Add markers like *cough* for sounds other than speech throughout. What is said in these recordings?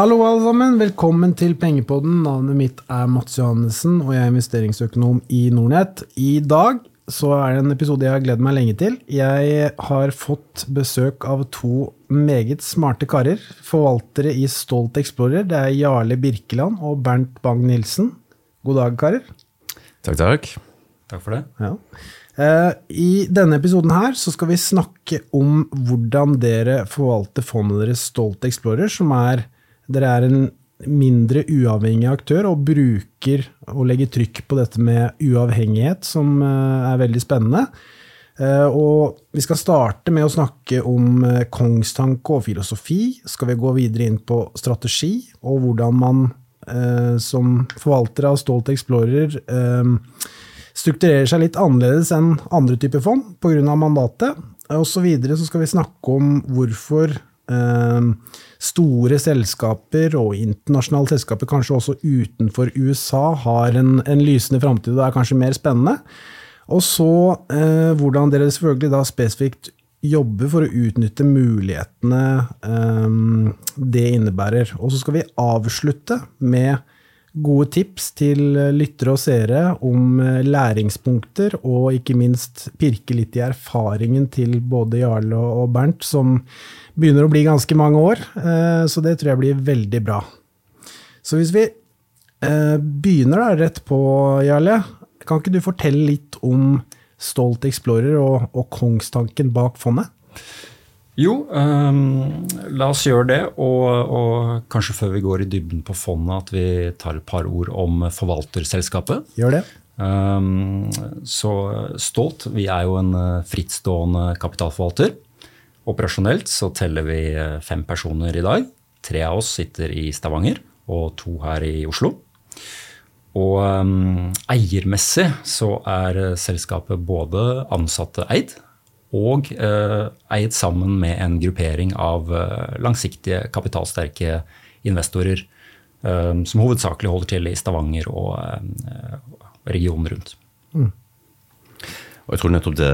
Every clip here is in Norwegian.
Hallo, alle sammen. Velkommen til Pengepodden. Navnet mitt er Mats Johannessen, og jeg er investeringsøkonom i Nornett. I dag så er det en episode jeg har gledet meg lenge til. Jeg har fått besøk av to meget smarte karer. Forvaltere i Stolt Explorer. Det er Jarle Birkeland og Bernt Bang-Nilsen. God dag, karer. Takk, takk. Takk for det. Ja. Eh, I denne episoden her så skal vi snakke om hvordan dere forvalter fondet deres Stolt Explorer, som er Dere er en mindre uavhengig aktør og bruker og legger trykk på dette med uavhengighet, som eh, er veldig spennende. Eh, Og vi skal starte med å snakke om eh, kongstanke og filosofi. Skal vi gå videre inn på strategi og hvordan man som forvalter av Stolt Explorer strukturerer seg litt annerledes enn andre typer fond pga. mandatet. Og så videre så skal vi snakke om hvorfor eh, store selskaper og internasjonale selskaper, kanskje også utenfor USA, har en, en lysende framtid og er kanskje mer spennende. Og så eh, hvordan dere selvfølgelig da spesifikt jobber for å utnytte mulighetene eh, det innebærer. Og så skal vi avslutte med gode tips til lyttere og seere om eh, læringspunkter, og ikke minst pirke litt i erfaringen til både Jarle og Bernt, som begynner å bli ganske mange år. eh, Så det tror jeg blir veldig bra. Så hvis vi eh, begynner da rett på, Jarle, kan ikke du fortelle litt om Stolt Explorer og, og kongstanken bak fondet? Jo, um, la oss gjøre det. Og, og kanskje før vi går i dybden på fondet, at vi tar et par ord om forvalterselskapet. Gjør det. Um, så Stolt, vi er jo en eh, frittstående kapitalforvalter. Operasjonelt så teller vi eh, fem personer i dag. Tre av oss sitter i Stavanger, og to her i Oslo. Og um, eiermessig så er eh, selskapet både ansatte eid, og uh, eid sammen med en gruppering av uh, langsiktige, kapitalsterke investorer, um, som hovedsakelig holder til i Stavanger og uh, regionen rundt. Og jeg tror nettopp det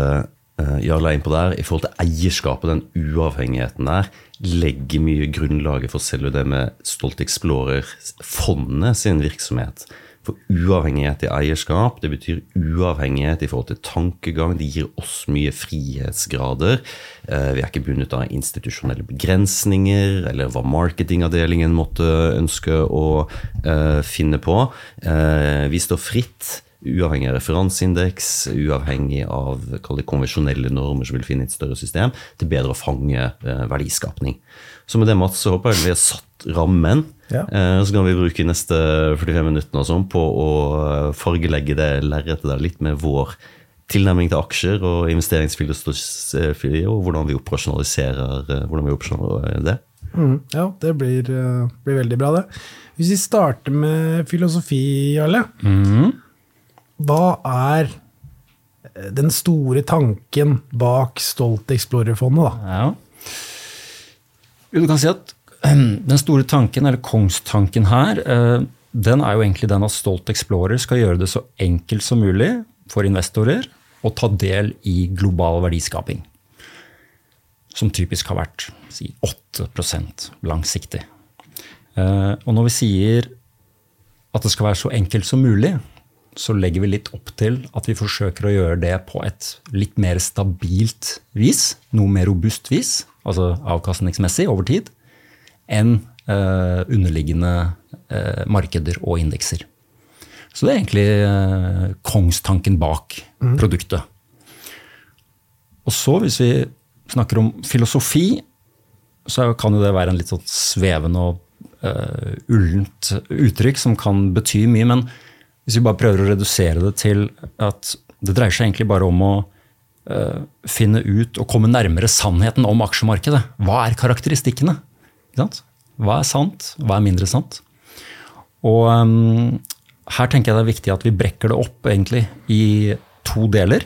Jarle er inne på der, i forhold til eierskapet, den uavhengigheten der, legger mye grunnlaget for selve det med Stolt Explorer-fondet sin virksomhet. For uavhengighet i eierskap, det betyr uavhengighet i forhold til tankegang. Det gir oss mye frihetsgrader. Eh, Vi er ikke bundet av institusjonelle begrensninger, eller hva marketingavdelingen måtte ønske å eh, finne på. Eh, Vi står fritt uavhengig av referanseindeks, uavhengig av konvensjonelle normer som vil finne et større system, til bedre å fange eh, verdiskapning. Så med det, Mats, så håper jeg vi har satt rammen. Ja. Eh, så kan vi bruke de neste 45 minuttene og sånn på å eh, fargelegge det lerretet der litt med vår tilnærming til aksjer og investeringsfilosofi, og hvordan vi operasjonaliserer hvordan vi operasjonaliserer det. Mm, ja, det blir, blir veldig bra, det. Hvis vi starter med filosofi, Jarle. Hva er eh, den store tanken bak Stolt Explorer-fondet, da? Ja. Du kan si at *clears throat* den store tanken, eller kongstanken her, eh, den er jo egentlig den at Stolt Explorer skal gjøre det så enkelt som mulig for investorer å ta del i global verdiskaping. Som typisk har vært si, 8 langsiktig. Eh, Og når vi sier at det skal være så enkelt som mulig, så legger vi litt opp til at vi forsøker å gjøre det på et litt mer stabilt vis, noe mer robust vis, altså avkastningsmessig over tid, enn eh, underliggende eh, markeder og indekser. Så det er egentlig eh, kongstanken bak produktet. Og så, hvis vi snakker om filosofi, så kan jo det være en litt sånn svevende og eh, ullent uttrykk som kan bety mye. Men hvis vi bare prøver å redusere det til at det dreier seg egentlig bare om å uh, finne ut og komme nærmere sannheten om aksjemarkedet. Hva er karakteristikkene? Hva er sant, hva er mindre sant? Og um, her tenker jeg det er viktig at vi brekker det opp egentlig i to deler.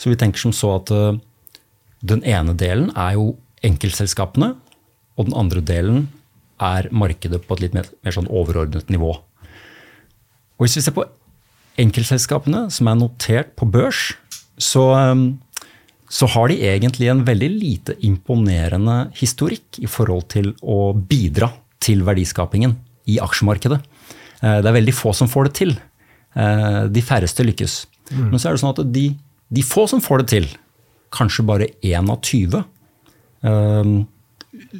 Så vi tenker som så at uh, den ene delen er jo enkeltselskapene, og den andre delen er markedet på et litt mer, mer sånn overordnet nivå. Og hvis vi ser på enkeltselskapene som er notert på børs, så, um, så har de egentlig en veldig lite imponerende historikk i forhold til å bidra til verdiskapingen i aksjemarkedet. Eh, det er veldig få som får det til. Eh, de færreste lykkes. Mm. Men så er det sånn at de, de, få som får det til, kanskje bare én av 20, eh,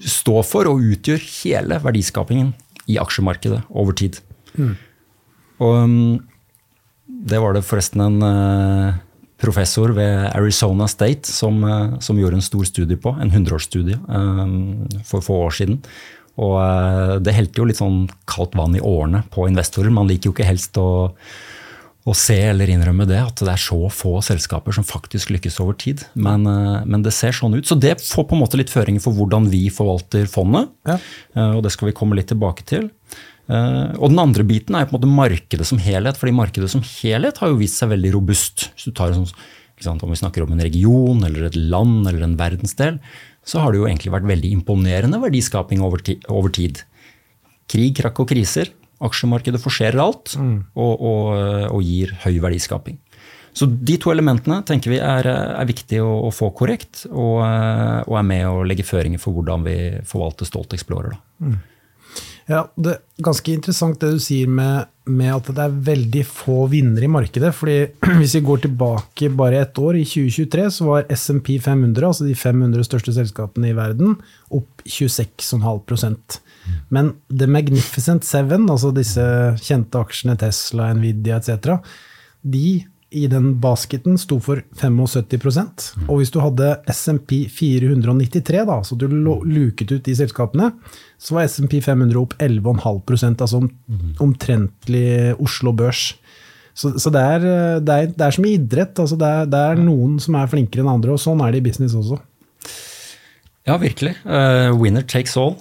står for og utgjør hele verdiskapingen i aksjemarkedet over tid. Mm. Og mm, det var det forresten en professor ved Arizona State som, som, gjorde en stor studie på, en hundreårsstudie, for få år siden. Og eh, det helte jo litt sånn kaldt vann i årene på investorer. Man liker jo ikke helst å, å se eller innrømme det, at det er så få selskaper som faktisk lykkes over tid. Men, eh, men, det ser sånn ut. Så det får på en måte litt føringer for hvordan vi forvalter fondet. Ja. Eh, og det skal vi komme litt tilbake til. Og den andre biten er på en måte markedet som helhet. fordi markedet som helhet har jo vist seg veldig robust. Hvis du tar sånn, Om vi snakker om en region eller et land eller en verdensdel, så har det jo egentlig vært veldig imponerende verdiskaping over, tid. Krig, krakk og kriser. Aksjemarkedet forserer alt mm. og, og, og, gir høy verdiskaping. Så de to elementene tenker vi er, er viktig å, å, få korrekt, og, og, er med å legge føringer for hvordan vi forvalter Stolt Explorer. Mm. Ja, Det er ganske interessant det du sier med, med, at det er veldig få vinnere i markedet. fordi *clears throat* Hvis vi går tilbake bare ett år, i 2023, så var SMP 500, altså de 500 største selskapene i verden, opp 26,5 Men The Magnificent Seven, altså disse kjente aksjene Tesla, Nvidia etc., de i den basketen sto for 75% Og hvis du hadde SMP 493, da, så du luket ut de selskapene, så var SMP 500 opp 11,5 altså omtrentlig Oslo Børs. Så, så det, er, det, er, det, er, som i idrett. Altså det, er, det, er, noen som er flinkere enn andre, og sånn er det i business også. Ja, virkelig. Uh, winner takes all.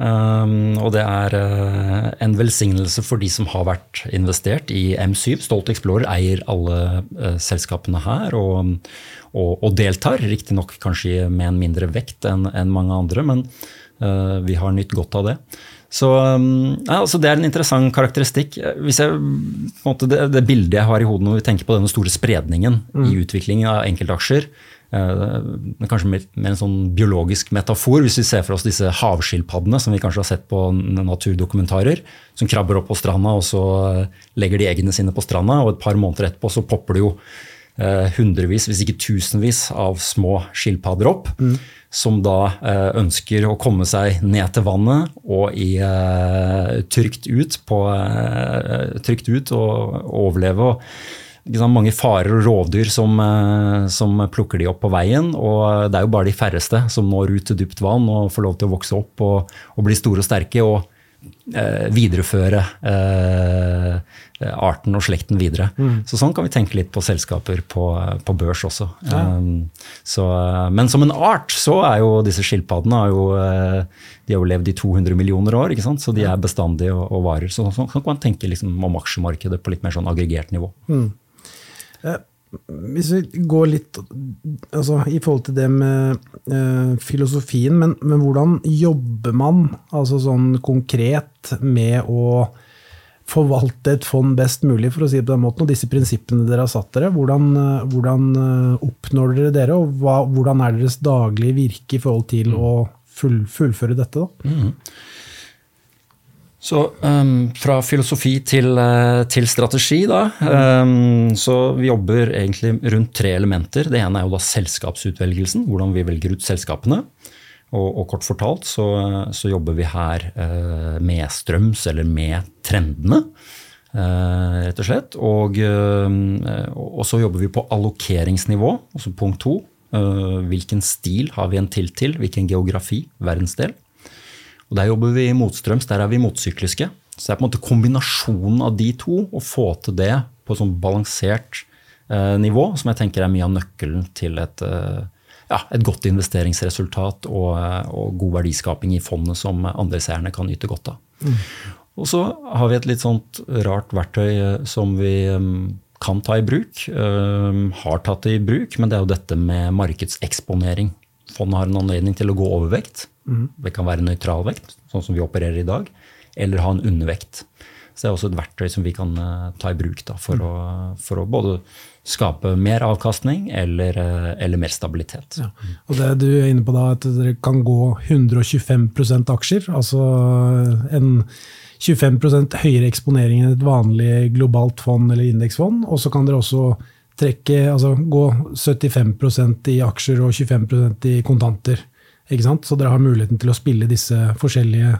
Um, og det er uh, en velsignelse for de som har vært investert i M7. Stolt Explorer eier alle uh, selskapene her og, og, og deltar. Riktignok kanskje med en mindre vekt enn en mange andre, men uh, vi har nytt godt av det. Så um, ja, altså Det er en interessant karakteristikk. Hvis jeg, måte, det, det, bildet jeg har i hodet når vi tenker på denne store spredningen mm. i utviklingen av enkeltaksjer, kanskje med, en sånn biologisk metafor, hvis vi ser for oss disse havskilpaddene som vi kanskje har sett på naturdokumentarer, som krabber opp på stranda og så eh, legger de eggene sine på stranda, og et par måneder etterpå så popper det jo eh, hundrevis, hvis ikke tusenvis, av små skilpadder opp. Mm. Som da ønsker å komme seg ned til vannet og i, trygt ut, på, trygt ut og overleve. og mange farer og rovdyr som, eh, som, plukker de opp på veien. Og det er jo bare de færreste som når ut til dypt vann og får lov til å vokse opp og, og bli store og sterke. og eh, videreføre eh, arten og slekten videre. Mm. Så Sånn kan vi tenke litt på selskaper på, på børs også. Ja. Um, så, men som en art så er jo disse skilpaddene jo, eh, de har jo levd i 200 millioner år, så de er bestandige og, og varer. Så Sånn kan man tenke liksom om aksjemarkedet på litt mer sånn aggregert nivå. Mm. Eh, hvis vi går litt altså, i forhold til det med eh, filosofien, men, men, hvordan jobber man altså sånn konkret med å forvalte et fond best mulig, for å si det på den måten, og disse prinsippene dere har satt dere? Hvordan, eh, hvordan eh, oppnår dere dere, og hva, hvordan er deres daglige virke i forhold til å full, fullføre dette? da? Mm. Så um, fra filosofi til, uh, til strategi, da. Um, så vi jobber egentlig rundt tre elementer. Det ene er jo da selskapsutvelgelsen, hvordan vi velger ut selskapene. Og, og kort fortalt så, så, jobber vi her uh, med strøms, eller med trendene. Uh, rett og slett. Og, og, så jobber vi på allokeringsnivå, altså punkt to. hvilken stil har vi en til til? Hvilken geografi? Verdensdel? Og Der jobber vi motstrøms, der er vi motsykliske. Så det er på en måte kombinasjonen av de to, å få til det på et sånn balansert eh, nivå, som jeg tenker er mye av nøkkelen til et, eh, ja, et godt investeringsresultat og, eh, og, god verdiskaping i fondet som andre seerne kan nyte godt av. Mm. Og så har vi et litt sånt rart verktøy eh, som vi um, kan ta i bruk. Har tatt det i bruk, men det er jo dette med markedseksponering. Fondet har en anledning til å gå overvekt. Det kan være nøytral vekt, sånn som vi opererer i dag, eller ha en undervekt. Så det er også et verktøy som vi kan eh, ta i bruk da, for, å, for å både skape mer avkastning eller, eh, eller mer stabilitet. Ja. Og det du er inne på da, at dere kan gå 125% aksjer, altså en 25% høyere eksponering enn et vanlig globalt fond eller indeksfond. Og så kan dere også trekke, altså gå 75% i aksjer og 25% i kontanter. Så dere har muligheten til å spille disse forskjellige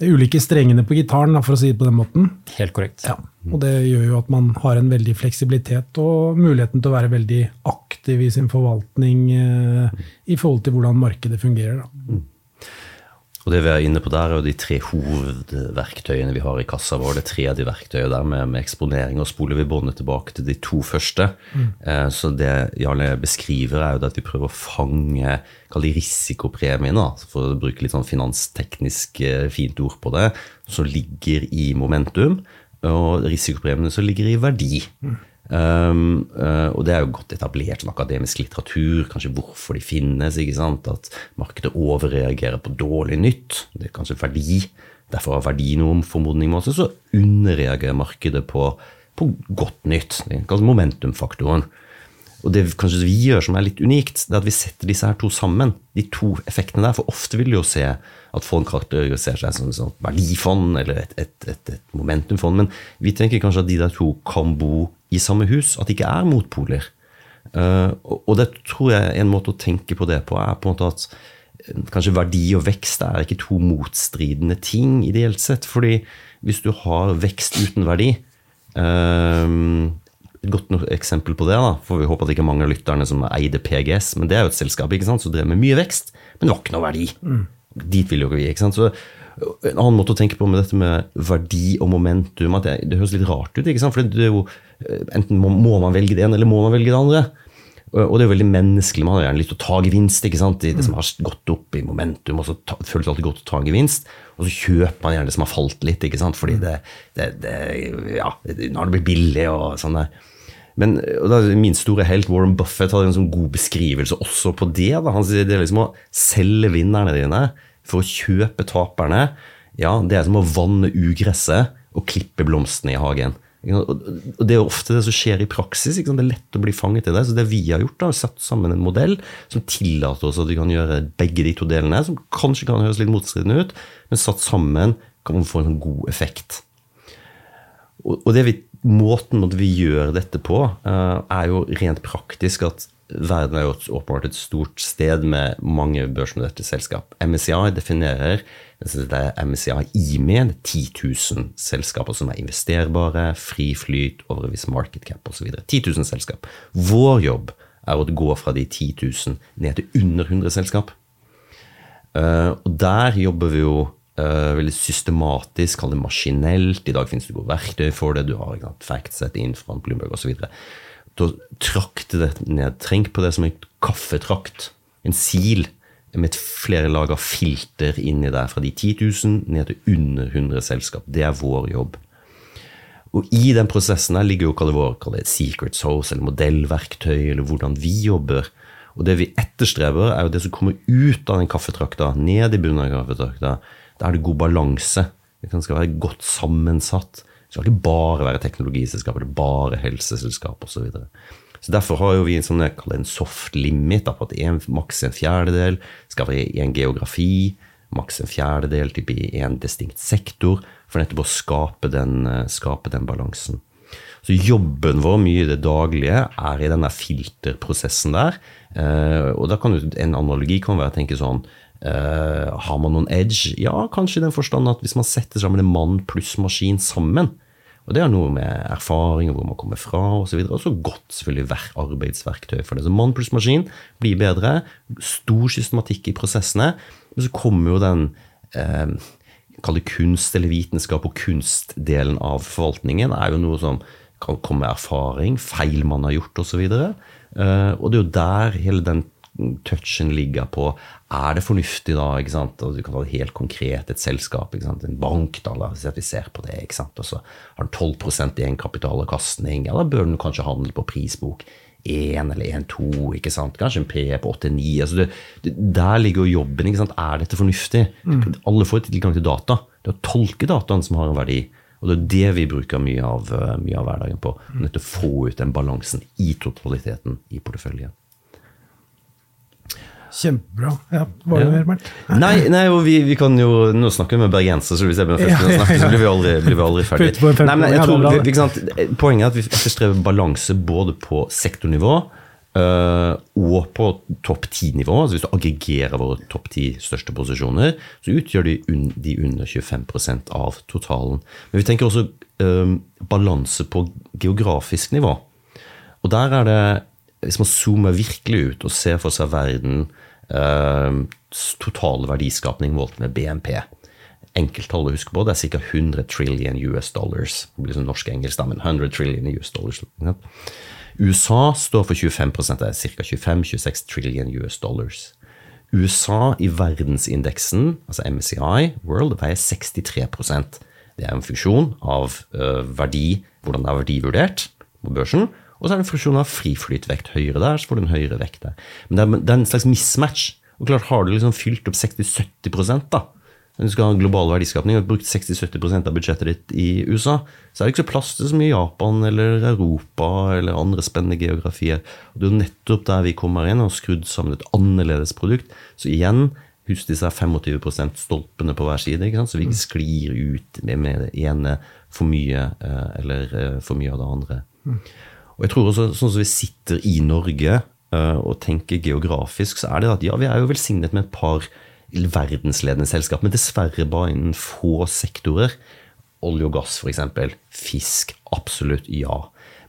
ulike strengene på gitaren, for å si det på den måten. Helt korrekt. Ja, og det gjør jo at man har en veldig fleksibilitet og muligheten til å være veldig aktiv i sin forvaltning eh, i forhold til hvordan markedet fungerer. Da. Og det vi er inne på der, er jo de tre hovedverktøyene vi har i kassa vår. Det tredje verktøyet der med, med eksponering. Og spoler vi båndet tilbake til de to første. Mm. Eh, så det Jarle beskriver, er jo at vi prøver å fange kall det for å bruke litt sånn finansteknisk eh, fint ord på det, som ligger i momentum. Og risikopremiene som ligger i verdi. Mm. Um, uh, og det er jo godt etablert som akademisk litteratur, kanskje hvorfor de finnes. ikke sant? At markedet overreagerer på dårlig nytt. Det er kanskje verdi. Derfor har verdi noe formodning oss. Så underreagerer markedet på, på godt nytt. Det er kanskje momentumfaktoren. Og det kanskje vi gjør som er litt unikt, det er at vi setter disse her to sammen. De to effektene der. For ofte vil du jo se at fond karakteriserer seg som et verdifond eller et, et, et, et, momentumfond. Men vi tenker kanskje at de der to kan bo i samme hus. At det ikke er motpoler. Uh, og det tror jeg en måte å tenke på det på er på en måte at eh, kanskje verdi og vekst er ikke to motstridende ting ideelt sett. fordi hvis du har vekst uten verdi uh, et godt eksempel på det, da, for vi håper at det ikke er mange av lytterne som eide PGS, men det er jo et selskap ikke sant, som drev med mye vekst, men det var ikke noe verdi. Mm. Dit vil jo ikke vi. ikke sant, så En annen måte å tenke på med dette med verdi og momentum at det, det høres litt rart ut. ikke sant, for det er jo, Enten må, må man velge det ene, eller må man velge det andre. Og det er jo veldig menneskelig. Man har gjerne lyst til å ta gevinst ikke sant? i det som har gått opp i momentum. og så ta, føles alltid godt å ta gevinst. Og så kjøper man gjerne det som har falt litt, ikke sant? fordi det, det, det ja, nå har det blitt billig. og sånn der. Men Min store helt Warren Buffett hadde en sånn god beskrivelse også på det. Da. Han sier det er liksom å selge vinnerne dine for å kjøpe taperne. Ja, Det er som å vanne ugresset og klippe blomstene i hagen. Og Det er ofte det som skjer i praksis. Det er lett å bli fanget i det. Så det vi har gjort, da, er satt sammen en modell som tillater oss at vi kan gjøre begge de to delene, som kanskje kan høres litt motstridende ut, men satt sammen kan man få en sånn god effekt. Og det vi, Måten vi gjør dette på, eh, er jo rent praktisk at verden er jo åpenbart et stort sted med mange børsnoterte selskap. MSCI definerer det er MSCI IME, 10 000 selskaper som er investerbare, fri flyt over en viss market cap osv. 10 000 selskap. Vår jobb er å gå fra de 10 000 ned til under 100 selskap. Uh, og der jobber vi jo uh, veldig systematisk, kall det maskinelt. I dag finnes det gode verktøy for det. Du har Factset, fra Bloomberg osv. Da trakte det ned. Tenk på det som en kaffetrakt. En sil med flere lag av filter inni der, fra de 10 000 ned til under 100 selskap. Det er vår jobb. Og i den prosessen her ligger jo hva det vår hva det er secret source, eller modellverktøy, eller hvordan vi jobber. Og det vi etterstreber, er jo det som kommer ut av den kaffetrakta, ned i bunnen av kaffetrakta. Da er det god balanse. Det skal være godt sammensatt. Det skal ikke bare være teknologiselskap eller bare helseselskap osv. Så, Derfor har jo vi en, sånn, en soft limit da, på at en, maks en fjerdedel skal være i en geografi. Maks en fjerdedel typ i en distinkt sektor, for nettopp å skape den, skape den balansen. Så jobben vår mye i det daglige er i denne filterprosessen der. Eh, og da kan En analogi kan være å tenke sånn Uh, har man noen edge? Ja, kanskje i den forstand at hvis man setter sammen en mann pluss maskin sammen, og det har noe med erfaring og hvor man kommer fra osv. Og, og så godt selvfølgelig arbeidsverktøy for det. Så mann pluss maskin blir bedre. Stor systematikk i prosessene. Men så kommer jo den eh, Kall det kunst eller vitenskap og kunstdelen av forvaltningen er jo noe som kan komme med erfaring, feil man har gjort osv. Og, så eh, og det er jo der hele den touchen ligger på er det fornuftig da, ikke sant? og Du kan ta det helt konkret, et selskap, ikke sant? en bank, da, la oss si at vi ser på det, ikke sant? og så har den 12% egenkapitalavkastning, ja, da bør den kanskje handle på prisbok 1 eller 1-2, ikke sant? kanskje en P på 8-9. Altså der ligger jo jobben. ikke sant? Er dette fornuftig? Mm. Alle får tilgang til data. Det er å tolke dataen som har en verdi. Og det er det vi bruker mye av, eh, mye av hverdagen på. Nødt til å få ut den balansen i totaliteten i porteføljen. Kjempebra. Ja, var det Ja. mer, Bernt? Nei, nei vi, vi kan jo Nå snakker vi med bergenser, så hvis jeg begynner først å snakke, så blir vi aldri, blir vi aldri ferdig. Putte på en femte- Nei, men jeg tror, vi, sant? Poenget er at vi etterstreber balanse både på sektornivå øh, og på topp ti-nivå. Altså hvis du aggregerer våre topp ti største posisjoner, så utgjør de, un, de under 25% av totalen. Men vi tenker også øh, balanse på geografisk nivå. Og der er det, hvis man zoomer virkelig ut og ser for seg verden eh, totale verdiskapning målt med BNP Enkelttall å huske på, det er ca. 100 trillion US dollars. Det blir sånn norsk-engelsk, da, men 100 trillion US dollars. USA står for 25 det er ca. 25-26 trillion US dollars. USA i verdensindeksen, altså MCI World, veier 63% Det er en funksjon av øh, verdi, hvordan det er verdivurdert på børsen. Og så er det en funksjon av friflytvekt. Høyere der, så får du en høyere vekt der. Men det er, det er en slags mismatch. Og klart Har du liksom fylt opp 60-70% da, når du skal ha global verdiskapning og brukt 60-70% av budsjettet ditt i USA, så er det ikke så plass til så mye Japan eller Europa eller andre spennende geografier. Og Det er jo nettopp der vi kommer inn og har skrudd sammen et annerledes produkt. Så igjen, husk disse 25 stolpene på hver side, så vi ikke sklir ut med, det ene for mye eh, eller eh, for mye av det andre. Og jeg tror også, sånn som vi sitter i Norge eh, og tenker geografisk, så er det at ja, vi er jo velsignet med et par verdensledende selskap, men dessverre bare innen få sektorer. Olje og gass, f.eks. Fisk. Absolutt ja.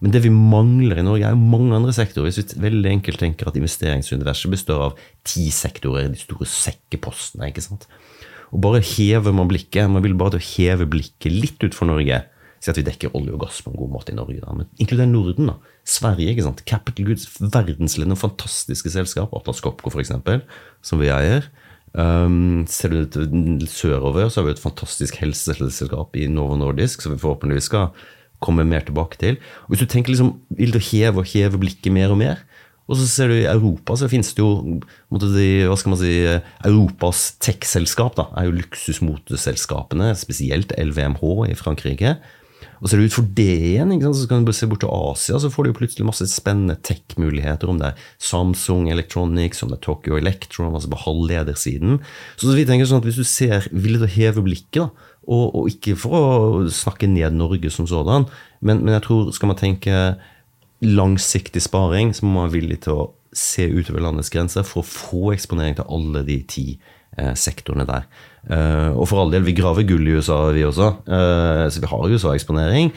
Men det vi mangler i Norge, er jo mange andre sektorer. Hvis vi veldig enkelt tenker at investeringsuniverset består av ti sektorer, de store sekkepostene. ikke sant? Og bare hever man blikket, man vil bare til å heve blikket litt ut for Norge. Si at vi dekker olje og gass på en god måte i Norge. da, men Inkluder Norden. da, Sverige. ikke sant, Capital Goods, verdensledende fantastiske selskap. Atlas Copco, f.eks., som vi eier. Um, ser du sørover, så har vi et fantastisk helseselskap i Novo Nordisk, som vi forhåpentligvis skal komme mer tilbake til. Og hvis du tenker liksom, Vil du heve og heve blikket mer og mer? Og så ser du i Europa så finnes det jo de, hva skal man si, Europas tech-selskap. da, er jo luksusmoteselskapene, spesielt LVMH i Frankrike. Og ser du ut for det igjen, så kan du se bort til Asia, så får du jo plutselig masse spennende tech-muligheter. Om det er Samsung Electronics, om det er Tokyo Electron, altså på halvledersiden. Så vi tenker sånn at hvis du ser til å heve blikket, da, og, og, ikke for å snakke ned Norge som sådan, men, men jeg tror skal man tenke langsiktig sparing, så må man være villig til å se utover landets grenser for å få eksponering til alle de ti eh, sektorene der. Eh, og for all del, vi graver gull i USA, vi også. Uh, så vi har USA-eksponering.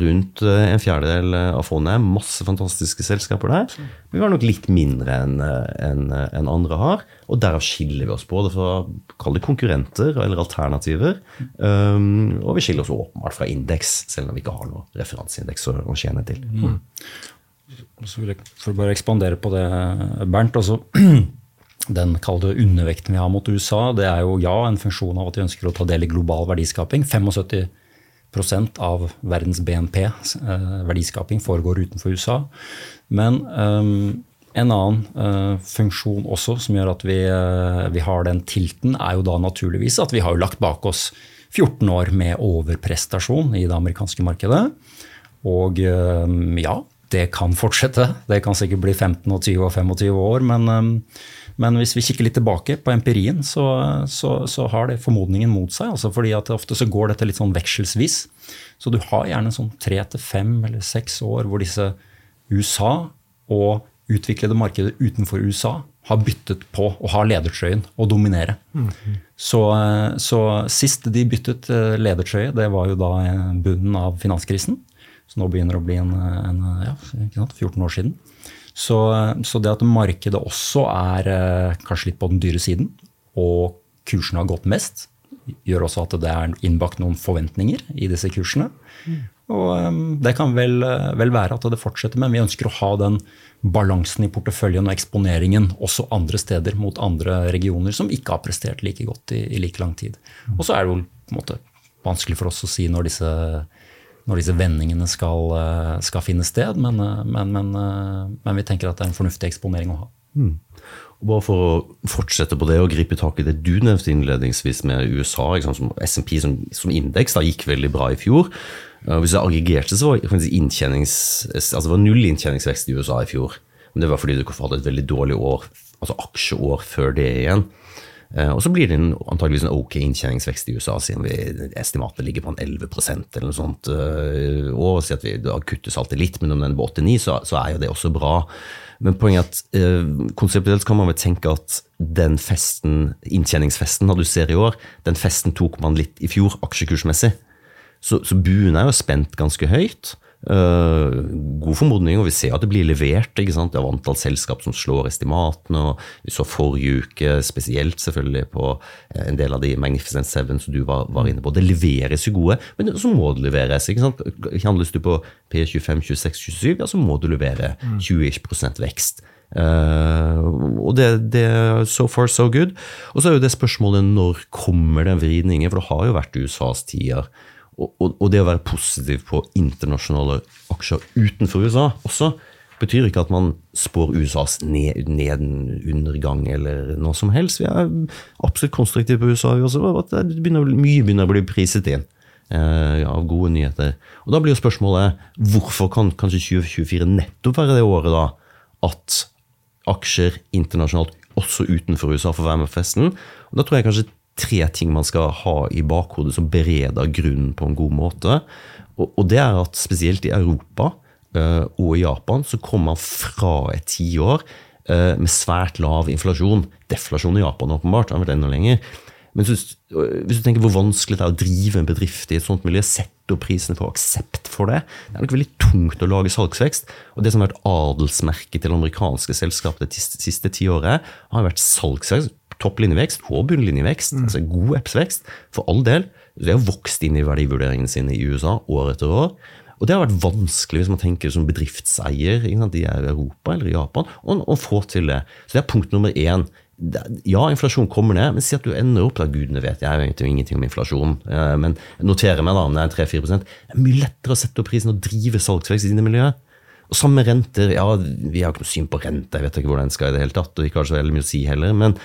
Rundt uh, en fjerdedel av fondet er masse fantastiske selskaper der. Men vi har nok litt mindre enn en, en andre har. Og derav skiller vi oss både fra kall det konkurrenter eller alternativer. Um, og vi skiller oss åpenbart fra indeks, selv om vi ikke har noen referanseindeks å å tjene til. Så vil jeg, for å bare ekspandere på det, Bernt. altså *clears throat* Den kalde undervekten vi har mot USA, det er jo ja, en funksjon av at vi ønsker å ta del i global verdiskaping. 75% av verdens BNP, eh, verdiskaping, foregår utenfor USA. Men um, en annen uh, funksjon også som gjør at vi, uh, vi, har den tilten, er jo da naturligvis at vi har lagt bak oss 14 år med overprestasjon i det amerikanske markedet. Og uh, ja, det kan fortsette. Det kan sikkert bli 15 og 20 og 25 år, men, men hvis vi kikker litt tilbake på empirien, så, så, så har det formodningen mot seg. Altså fordi at ofte så går dette litt sånn vekselsvis. Så du har gjerne sånn tre til fem eller seks år hvor disse USA og utviklede markeder utenfor USA har byttet på å ha ledertrøyen og dominere. Så, så sist de byttet ledertrøye, det var jo da bunnen av finanskrisen. Så nå begynner det å bli en, en ja, 14 år siden. Så, så, det at markedet også er kanskje litt på den dyre siden, og kursene har gått mest, gjør også at det er innbakt noen forventninger i disse kursene. Mm. Og um, det kan vel, vel, være at det fortsetter, men vi ønsker å ha den balansen i porteføljen og eksponeringen også andre steder mot andre regioner som ikke har prestert like godt i, i like lang tid. Og så er det jo på en måte vanskelig for oss å si når disse, når disse vendingene skal, skal, finne sted, men, men, men, men, vi tenker at det er en fornuftig eksponering å ha. Mm. Bare for å fortsette på det og gripe tak i det du nevnte innledningsvis med USA, som SMP som, som indeks gikk veldig bra i fjor. Hvis jeg aggregerte, så var altså det var null inntjeningsvekst i USA i fjor. Men det var fordi du hadde et veldig dårlig år, altså aksjeår før det igjen. Eh, og så blir det antageligvis en ok inntjeningsvekst i USA, siden vi, estimatet ligger på en 11% eller noe sånt. Eh, og si at vi da kuttes alltid litt, men om den er på 8-9, så, så, er jo det også bra. Men poenget er at eh, konseptuelt kan man vel tenke at den festen, inntjeningsfesten du ser i år, den festen tok man litt i fjor, aksjekursmessig. Så, så buen er jo spent ganske høyt. Uh, god formodning, og vi ser at det blir levert ikke sant, av antall selskap som slår estimatene. og Vi så forrige uke, spesielt selvfølgelig på eh, en del av de Magnificent Seven som du var, var inne på. Det leveres jo gode, men så må det leveres. ikke sant? Handles du på P25, 26, 27, ja, så må du levere 20 vekst. Uh, og det, det So far, so good. Og så er jo det spørsmålet når kommer den vridningen, for det har jo vært USAs tider og, og, det å være positiv på internasjonale aksjer utenfor USA også, betyr ikke at man spår USAs ned, undergang eller noe som helst. Vi er absolutt konstruktive på USA. Også, at det begynner, mye begynner å bli priset inn eh, av gode nyheter. Og Da blir jo spørsmålet hvorfor kan kanskje 2024 nettopp være det året da at aksjer internasjonalt, også utenfor USA, får være med på festen? Og Da tror jeg kanskje tre ting man skal ha i bakhodet som bereder grunnen på en god måte. Og, det er at spesielt i Europa uh, og i Japan så kommer man fra et tiår uh, med svært lav inflasjon. Deflasjon i Japan åpenbart, har vært enda lenger. Men hvis, hvis, du tenker hvor vanskelig det er å drive en bedrift i et sånt miljø, sette opp prisene for aksept for det Det er nok veldig tungt å lage salgsvekst. Og det som har vært adelsmerket til amerikanske selskap det siste tiåret, har vært salgsvekst topplinjevekst og bunnlinjevekst, mm. altså god EPS-vekst, for all del. Det har vokst inn i verdivurderingene sine i USA år etter år. Og det har vært vanskelig hvis man tenker som bedriftseier er i Europa eller i Japan, å få til det. Så det er punkt nummer én. Ja, inflasjon kommer ned, men si at du ender opp der gudene vet. Jeg vet jo ingenting om inflasjon, eh, men noterer meg da om det er 3-4 Det er mye lettere å sette opp prisen og drive salgsvekst i dine miljøer. Og samme renter. Ja, vi har ikke noe syn på rente, jeg vet ikke hvordan den skal i det hele tatt, og ikke har så veldig mye å si heller. men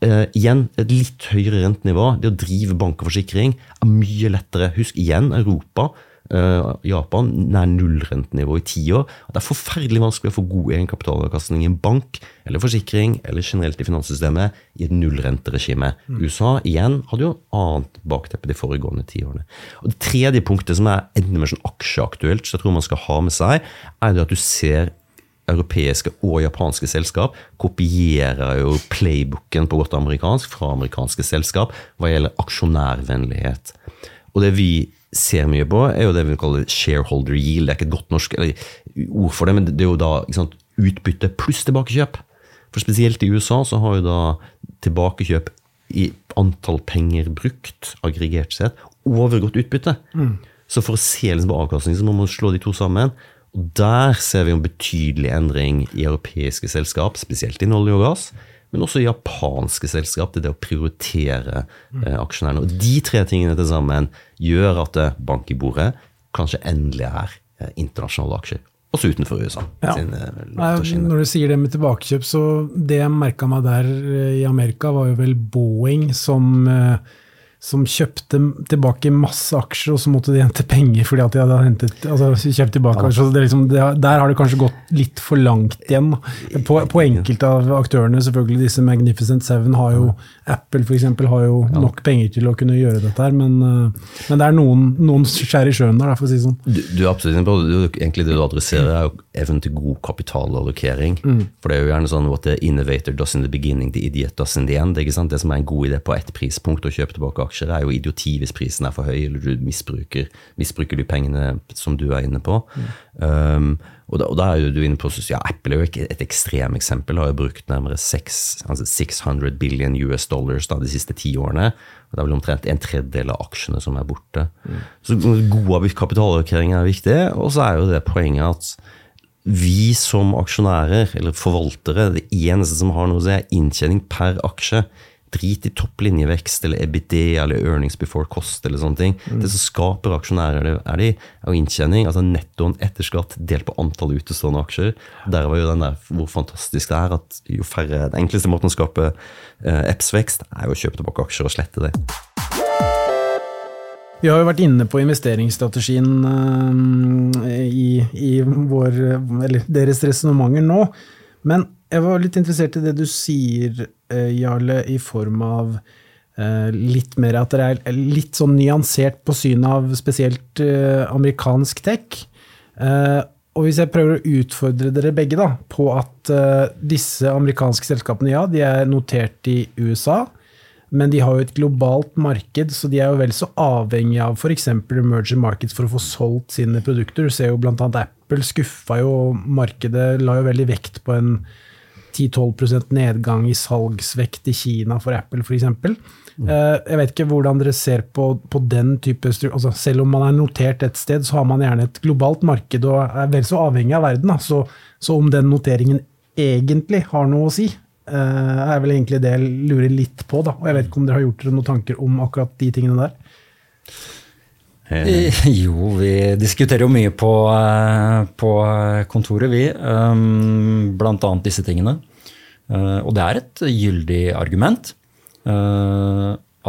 Uh, igjen, et litt høyere rentenivå. Det å drive bank og forsikring er mye lettere. Husk igjen Europa, uh, Japan, nær nullrentenivå i ti år. Det er forferdelig vanskelig å få god egenkapitalavkastning i en bank eller forsikring eller generelt i finanssystemet i et nullrenteregime. Mm. USA igjen hadde jo annet bakteppe de foregående tiårene. Og Det tredje punktet som er enda mer sånn aksjeaktuelt, så jeg tror man skal ha med seg, er det at du ser europeiske og japanske selskap kopierer jo playbooken på godt amerikansk fra amerikanske selskap hva gjelder aksjonærvennlighet. Og det vi ser mye på, er jo det vi kaller shareholder yield. Det er ikke et godt norsk ord for det, men det er jo da sant, utbytte pluss tilbakekjøp. For spesielt i USA så har jo da tilbakekjøp i antall penger brukt, aggregert sett, overgått utbytte. Mm. Så for å se liksom på avkastning, så må man slå de to sammen. Og Der ser vi en betydelig endring i europeiske selskap, spesielt innen olje og gass, men også i japanske selskap. Det er det å prioritere eh, aksjonærene. Og De tre tingene til sammen gjør at eh, bank i bordet kanskje endelig er eh, internasjonale aksjer. Også utenfor USA. Ja. Sin, eh, Når du sier det med tilbakekjøp, så det jeg merka meg der eh, i Amerika, var jo vel Boeing som eh, som kjøpte tilbake masse aksjer, og så måtte de hente penger fordi at de hadde hentet, altså kjøpt tilbake aksjer. Det liksom, der har det kanskje gått litt for langt igjen. På, på enkelte av aktørene, selvfølgelig disse Magnificent Seven, har jo Apple f.eks. har jo nok penger til å kunne gjøre dette her, men, eh, men det er noen, noen skjær i sjøen der, for å si det sånn. Du, du er absolutt inne på det. Egentlig det du adresserer, er jo evnen til god kapitalallokering. Mm. For det er jo gjerne sånn what the innovator does in the beginning, the idiot does in the end. Det som er en god idé på ett prispunkt, å kjøpe tilbake aksjer er jo idioti hvis prisen er for høy, eller du misbruker, misbruker du pengene som du er inne på. Mm. Um, og, da, og, da, er du inne på ja, Apple er jo ikke et ekstrem eksempel. Har jo brukt nærmere 6, altså 600 billion US dollars da, de siste ti årene. og Det er vel omtrent en tredjedel av aksjene som er borte. Mm. Så god kapitalallokering er viktig. Og så er jo det poenget at vi som aksjonærer, eller forvaltere, det eneste som har noe å si, er inntjening per aksje. Drit i topplinjevekst eller EBD eller earnings before cost eller sånne ting. Det som skaper aksjonærer, er, de, er jo inntjening, altså nettoen etter skatt delt på antall utestående aksjer. Der var jo den der hvor fantastisk det er at jo færre Den enkleste måten å skape eh, EPS-vekst er jo å kjøpe tilbake aksjer og slette det. Vi har jo vært inne på investeringsstrategien uh, i, i vår, eller deres resonnementer nå. Men jeg var litt interessert i det du sier, uh, Jarle, i form av uh, litt mer at dere er litt sånn nyansert på synet av spesielt amerikansk tech. og hvis jeg prøver å utfordre dere begge da, på at disse amerikanske selskapene, ja, de er notert i USA men de har jo et globalt marked, så de er jo vel så avhengig av f.eks. emerging markets for å få solgt sine produkter. Du ser jo bl.a. Apple skuffa jo markedet, la jo veldig vekt på en 10-12% nedgang i salgsvekt i Kina for Apple f.eks. Mm. Eh, jeg vet ikke hvordan dere ser på, på den type altså Selv om man er notert et sted, så har man gjerne et globalt marked og er vel så avhengig av verden. Så, så om den noteringen egentlig har noe å si, Eh, er vel egentlig det jeg lurer litt på. da, og Jeg vet ikke om dere har gjort dere noen tanker om akkurat de tingene der? Eh, jo, vi diskuterer jo mye på, eh, på kontoret, vi. Um, blant annet disse tingene. Og det er et gyldig argument.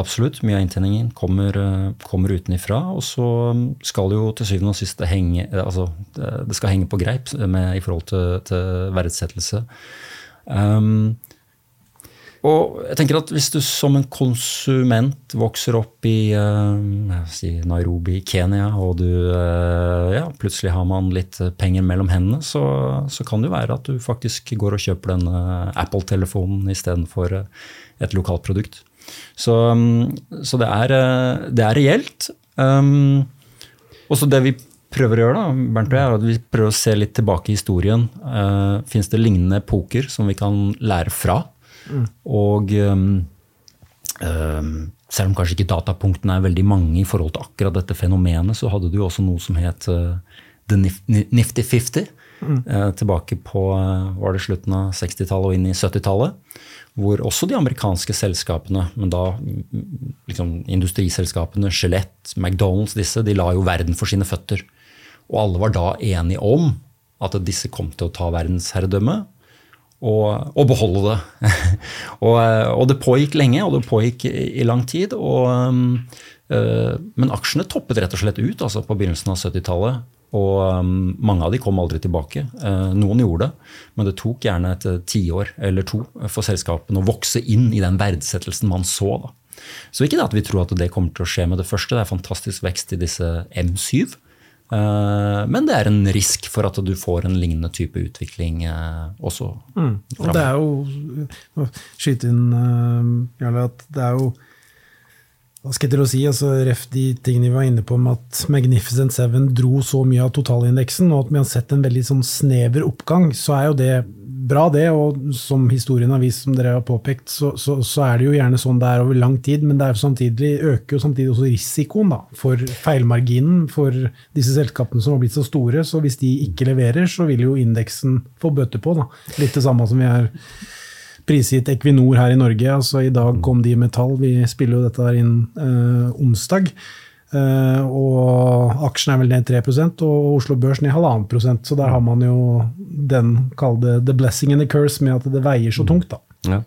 Absolutt. Mye av inntjeningen kommer, kommer utenifra. Og så skal jo til syvende og sist det henge, altså, det skal henge på greip med, i forhold til, til verdsettelse. Um, og jeg tenker at Hvis du som en konsument vokser opp i uh, si Nairobi Kenya, og du, uh, ja, plutselig har man litt penger mellom hendene, så, så, kan det jo være at du faktisk går og kjøper den uh, Apple-telefonen istedenfor et lokalt produkt. Så, um, så det, er, det, er, reelt. Um, og så det vi prøver å gjøre, da, Bernt og jeg, er at vi prøver å se litt tilbake i historien. Uh, Fins det lignende poker som vi kan lære fra? Og um, selv om kanskje ikke datapunktene er veldig mange i forhold til akkurat dette fenomenet, så hadde du jo også noe som het uh, The Nifty 50. Mm. Uh, tilbake på uh, var det slutten av 60-tallet og inn i 70-tallet. Hvor også de amerikanske selskapene, men da liksom, industriselskapene, Gillette, McDonald's, disse, de la jo verden for sine føtter. Og alle var da enige om at disse kom til å ta verdensherredømme og, og beholde det. *laughs* og, og, det pågikk lenge, og det pågikk i, lang tid. Og, øh, men aksjene toppet rett og slett ut altså på begynnelsen av 70-tallet. Og um, mange av de kom aldri tilbake. Noen gjorde det, men det tok gjerne et tiår eller to for selskapene å vokse inn i den verdsettelsen man så. Da. Så ikke det at vi tror at det kommer til å skje med det første. Det er fantastisk vekst i disse M7. Eh, men det er en risk for at du får en lignende type utvikling eh, også. Mm. Og det er jo Skyte inn, eh, Jarle, at det er jo hva skal jeg til å si, altså Ref de tingene vi var inne på om at Magnificent Seven dro så mye av totalindeksen, og at vi har sett en veldig sånn snever oppgang, så er jo det bra, det. Og som historien har vist, som dere har påpekt, så, så, så, er det jo gjerne sånn det er over lang tid. Men det er samtidig, øker jo samtidig også risikoen da, for feilmarginen for disse selskapene som har blitt så store. Så hvis de ikke leverer, så vil jo indeksen få bøter på. Da. Litt det samme som vi er prisgitt Equinor her i Norge. altså I dag kom de med tall. Vi spiller jo dette der inn eh, onsdag. Eh, og aksjen er vel ned 3% og Oslo Børs ned 1,5% Så der har man jo den, kall the blessing and the curse, med at det veier så tungt. da. Ja.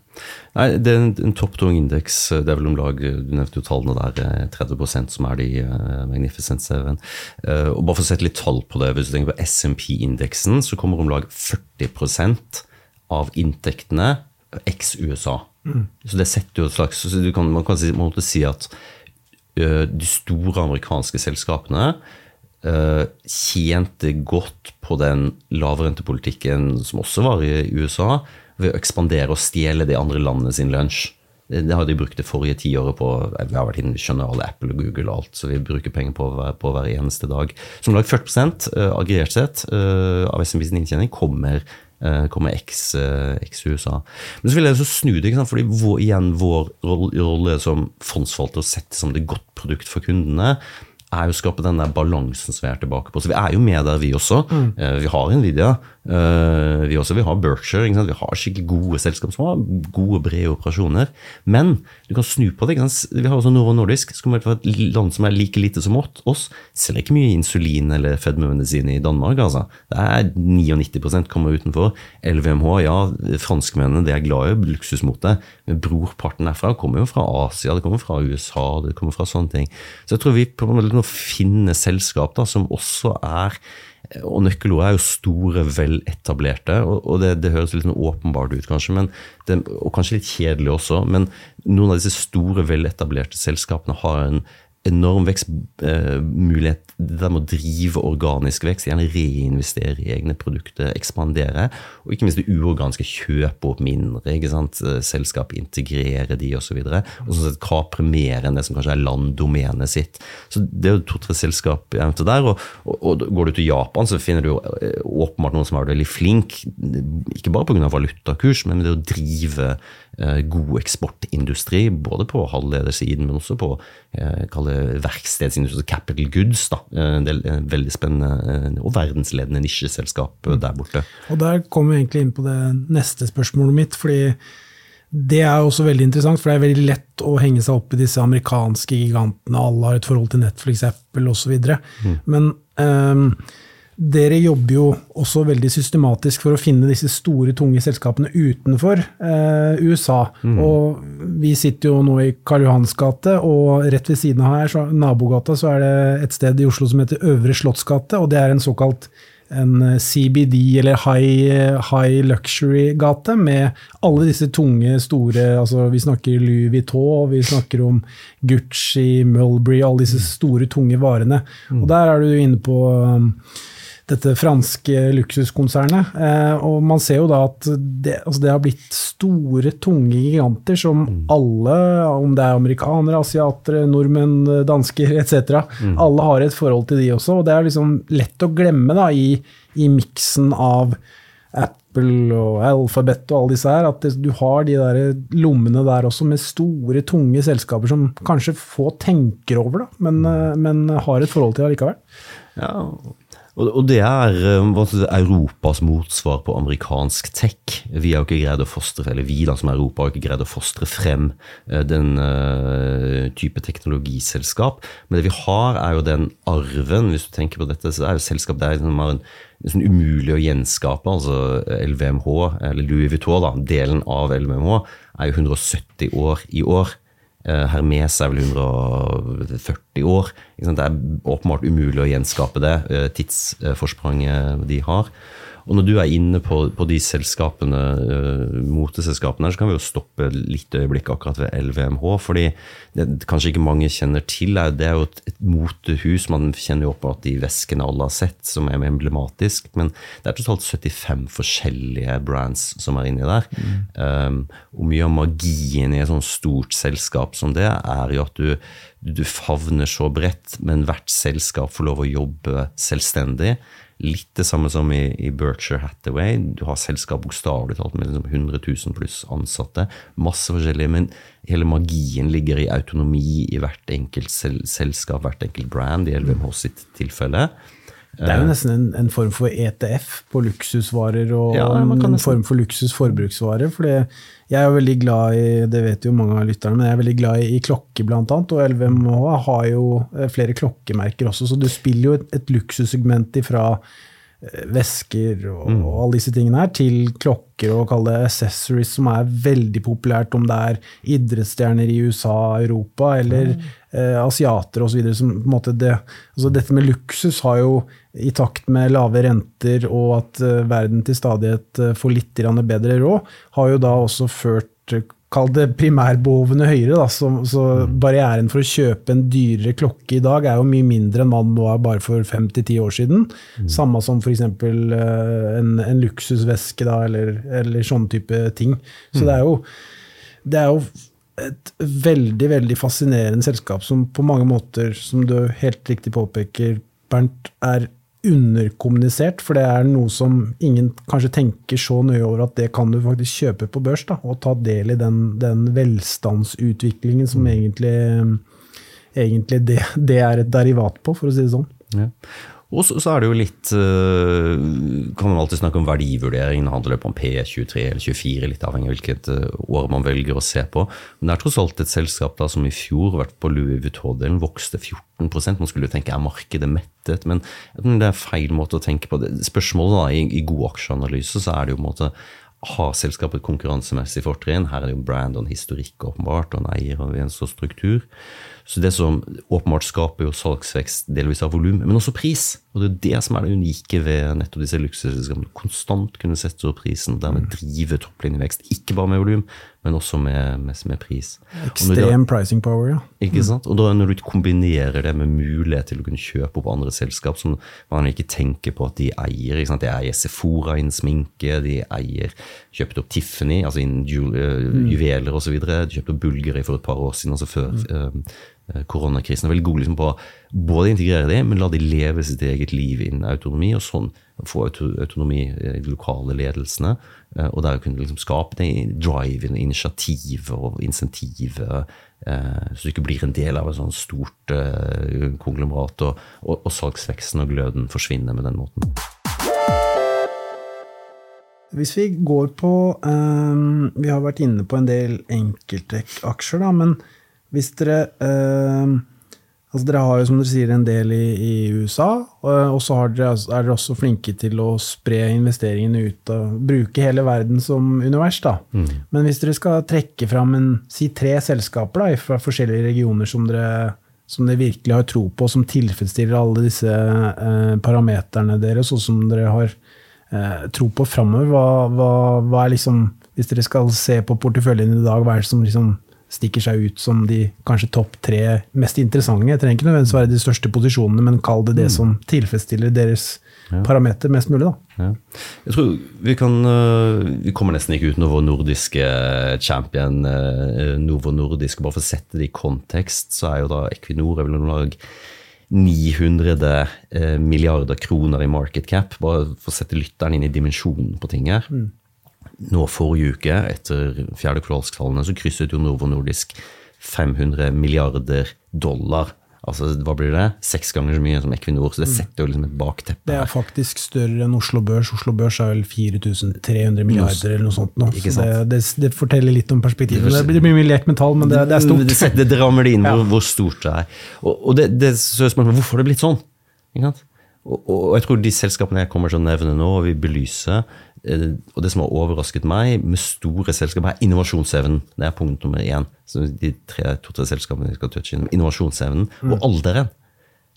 Nei, det er en, en topptung indeks. Det er vel om lag du nevnte jo tallene der, 30 eh, som er de uh, Magnificent Seven. Uh, og bare for å sette litt tall på det, Hvis du tenker på SMP-indeksen, så kommer om lag 40 av inntektene eks-USA. Mm. Så det setter jo et slags så kan, Man kan si, man si at ø, de store amerikanske selskapene eh, tjente godt på den lavrentepolitikken som også var i USA, ved å ekspandere og stjele de andre landene sin lunsj. Det har de brukt det forrige tiåret på. Vi har vært inne, vi skjønner alle Apple og Google og alt, så vi bruker penger på, på hver eneste dag. Som lag 40 uh, aggregert sett av SMBs inntjening kommer Eh, kommer eks-USA. Eh, Men så vil jeg så snu det, fordi vår, igjen vår rolle som fondsforvalter å sette som det godt produkt for kundene, er jo å skape den der balansen som vi er tilbake på. Så vi er jo med der, vi også. Mm. Vi har Nvidia, Uh, vi også vil ha Berkshire. Vi har skikkelig gode selskap som har gode, brede operasjoner. Men du kan snu på det. Vi har også Novo Nordisk, som er et land som er like lite som oss. Selger ikke mye insulin eller fedmemedisin i Danmark. altså. Det er 99% kommer utenfor. LVMH, ja, franskmennene er glad i luksusmote, men brorparten derfra kommer jo fra Asia, det kommer fra USA, det kommer fra sånne ting. Så jeg tror vi på en måte må finne selskap da, som også er og nøkkelord er jo store, veletablerte. Og det, det høres litt sånn åpenbart ut, kanskje, men det, og kanskje litt kjedelig også. Men noen av disse store, veletablerte selskapene har en enorm vekstmulighet. Eh, det der med å drive organisk vekst, gjerne reinvestere i egne produkter, ekspandere. Og ikke minst det uorganiske, kjøpe opp mindre. ikke sant? Eh, selskap integrere de osv. Og, og sånn sett kapre mer enn det som kanskje er landdomenet sitt. Så Det er jo to-tre selskap eventuelt der. Og, og, går du til Japan, så finner du jo eh, åpenbart noen som er veldig flink, ikke bare pga. valutakurs, men det å drive god eksportindustri, både på halvledersiden, men også på eh, verkstedsindustri, capital goods. Da. Eh, det er veldig spennende og verdensledende nisjeselskap der borte. Og Der kommer vi egentlig inn på det neste spørsmålet mitt. fordi det er også veldig interessant, for det er veldig lett å henge seg opp i disse amerikanske gigantene. Alle har et forhold til Netflix, Apple osv. Mm. Men um, dere jobber jo også veldig systematisk for å finne disse store, tunge selskapene utenfor eh, USA. Mm. Og vi sitter jo nå i Karl Johans gate, og rett ved siden av her, så, nabogata, så er det et sted i Oslo som heter Øvre Slottsgate, og det er en såkalt en CBD, eller high, high luxury-gate, med alle disse tunge, store altså Vi snakker Louis Vuitton, vi snakker om Gucci, Mulberry, alle disse store, tunge varene. Mm. Og der er du inne på um, dette franske luksuskonsernet. Eh, og man ser jo da at det, altså det har blitt store, tunge giganter som mm. alle, om det er amerikanere, asiatere, nordmenn, dansker etc., mm. alle har et forhold til de også. Og det er liksom lett å glemme da i, i miksen av Apple og Alphabet og alle disse her, at du har de der lommene der også med store, tunge selskaper som kanskje få tenker over, da, men, mm. eh, men har et forhold til allikevel. Ja, og det er eh, Europas motsvar på amerikansk tech. Vi har ikke greid å fostre eller vi da som Europa har ikke greid å fostre frem eh, den uh, type teknologiselskap. Men det vi har, er jo den arven. Hvis du tenker på dette, så er jo selskap der som har en sånn umulig å gjenskape. altså LVMH, eller Louis Vuitton, da, delen av LVMH, er jo 170 år i år. Eh, Hermes er vel 140 år. Det er åpenbart umulig å gjenskape det eh, tidsforspranget de har. Og når du er inne på, på de selskapene, uh, moteselskapene, så kan vi jo stoppe litt øyeblikk akkurat ved LVMH. fordi det kanskje ikke mange kjenner til, det er jo et, et motehus. Man kjenner jo opp at de veskene alle har sett, som er emblematisk. Men det er totalt 75 forskjellige brands som er inni der. Mm. Um, og mye av magien i et sånt stort selskap som det, er jo at du, du favner så bredt, men hvert selskap får lov å jobbe selvstendig. Litt det samme som i, i Berkshire Hathaway. Du har selskap bokstavelig talt med liksom 100 000 pluss ansatte. Masse forskjellige, men hele magien ligger i autonomi i hvert enkelt selskap, hvert enkelt brand, i LVMH sitt tilfelle. Det er jo nesten en, en, form for ETF på luksusvarer og ja, en form for luksusforbruksvarer. For jeg er veldig glad i det vet jo mange av lytterne, men jeg er veldig glad i, i klokker bl.a. Og LVMH har jo eh, flere klokkemerker også, så du spiller jo et, et luksussegment ifra eh, vesker og, mm. og, alle disse tingene her, til klokker og kall det accessories, som er veldig populært, om det er idrettsstjerner i USA, Europa eller mm eh, asiater osv. Det, altså dette med luksus har jo, i takt med lave renter og at uh, verden til stadighet uh, får litt bedre råd, har jo da også ført Kall det primærbehovene høyere. Da, så, så mm. barrieren for å kjøpe en dyrere klokke i dag er jo mye mindre enn man var bare for fem til ti år siden. Mm. Samme som f.eks. En, en luksusveske da, eller, eller sånne type ting. Så mm. det er jo, det er jo et veldig veldig fascinerende selskap som på mange måter, som du helt riktig påpeker, Bernt, er underkommunisert. For det er noe som ingen kanskje tenker så nøye over at det kan du faktisk kjøpe på børs. Da, og ta del i den, den velstandsutviklingen som mm. egentlig, egentlig det, det, er et derivat på, for å si det sånn. Ja. Og så, så er det jo litt uh, Kan man alltid snakke om verdivurdering. Det handler på om P23 eller 24, litt avhengig av hvilket uh, år man velger å se på. Men det er tross alt et selskap da, som i fjor, vært på Louis Vuitton-delen, vokste 14% Man skulle jo tenke er markedet mettet, men det er feil måte å tenke på. Det. Spørsmålet da, i, i god aksjeanalyse så er det jo på en måte har selskapet et konkurransemessig fortrinn? Her er det jo brand og en historikk åpenbart, og en eier og en sånn struktur. Så det som åpenbart skaper jo salgsvekst delvis av volum, men også pris. Og det er det som er det unike ved nettopp disse luksusselskapene. Konstant kunne sette opp prisen, dermed drive topplinjevekst. Ikke bare med volum, men også med, med, med pris. Ekstrem pricing power, ja. Ikke sant? Og da når du kombinerer det med mulighet til å kunne kjøpe opp andre selskap som man ikke tenker på at de eier. Ikke sant? De eier Sephora innen sminke, de eier kjøpte opp Tiffany altså innen ju, uh, juveler osv. De kjøpte opp Bulgari for et par år siden, altså før mm. Uh, koronakrisen. er veldig god liksom, på både integrere dem, men la de leve sitt eget liv innen autonomi, og sånn få autonomi i de lokale ledelsene. Eh, og der kunne liksom skape det drive, initiativ og insentiv, eh, så du ikke blir en del av et sånt stort eh, konglomerat, og, og, og salgsveksten og gløden forsvinner med den måten. Hvis vi går på um, Vi har vært inne på en del enkeltaksjer, da, men hvis dere eh, Altså dere har jo, som dere sier, en del i, i USA, og så er dere også flinke til å spre investeringene ut og bruke hele verden som univers. da. Mm. Men hvis dere skal trekke fram en, si tre selskaper da, fra forskjellige regioner som dere, som dere virkelig har tro på, som tilfredsstiller alle disse eh, parameterne deres, og som dere har eh, tro på framover, hva, hva, hva, er liksom Hvis dere skal se på porteføljen i dag, hva er det som liksom stikker seg ut som de kanskje topp tre mest interessante. Jeg trenger ikke nødvendigvis være de største posisjonene, men kall det det mm. som tilfredsstiller deres ja. parameter mest mulig. Ja. Jeg tror Vi kan, øh, vi kommer nesten ikke uten vår nordiske champion, øh, Novo Nordisk. Bare for å sette det i kontekst, så er jo da Equinor er vel om lag 900 øh, milliarder kroner i market cap. Bare for å sette lytteren inn i dimensjonen på ting her. Mm nå forrige uke, etter fjerde kvartalstallene, så krysset jo Novo Nordisk 500 milliarder dollar. Altså, hva blir det? Seks ganger så mye som Equinor. Så det mm. setter jo liksom et bakteppe. Det er faktisk større enn Oslo Børs. Oslo Børs er vel 4300 milliarder eller noe sånt. Nå. Så det, det, det, forteller litt om perspektivet. Det blir mye lek med tall, men det, er stort. Det, det, det rammer det inn hvor, hvor, stort det er. Og, og det, det, så spørsmålet hvorfor har det blitt sånn? Ikke sant? Og, og, jeg tror de selskapene jeg kommer til å nevne nå, og vil belyse, og det som har overrasket meg med store selskaper, er innovasjonsevnen. Det er punkt nummer én. Så de to-tre selskapene vi skal touche innom. Innovasjonsevnen mm. og alderen.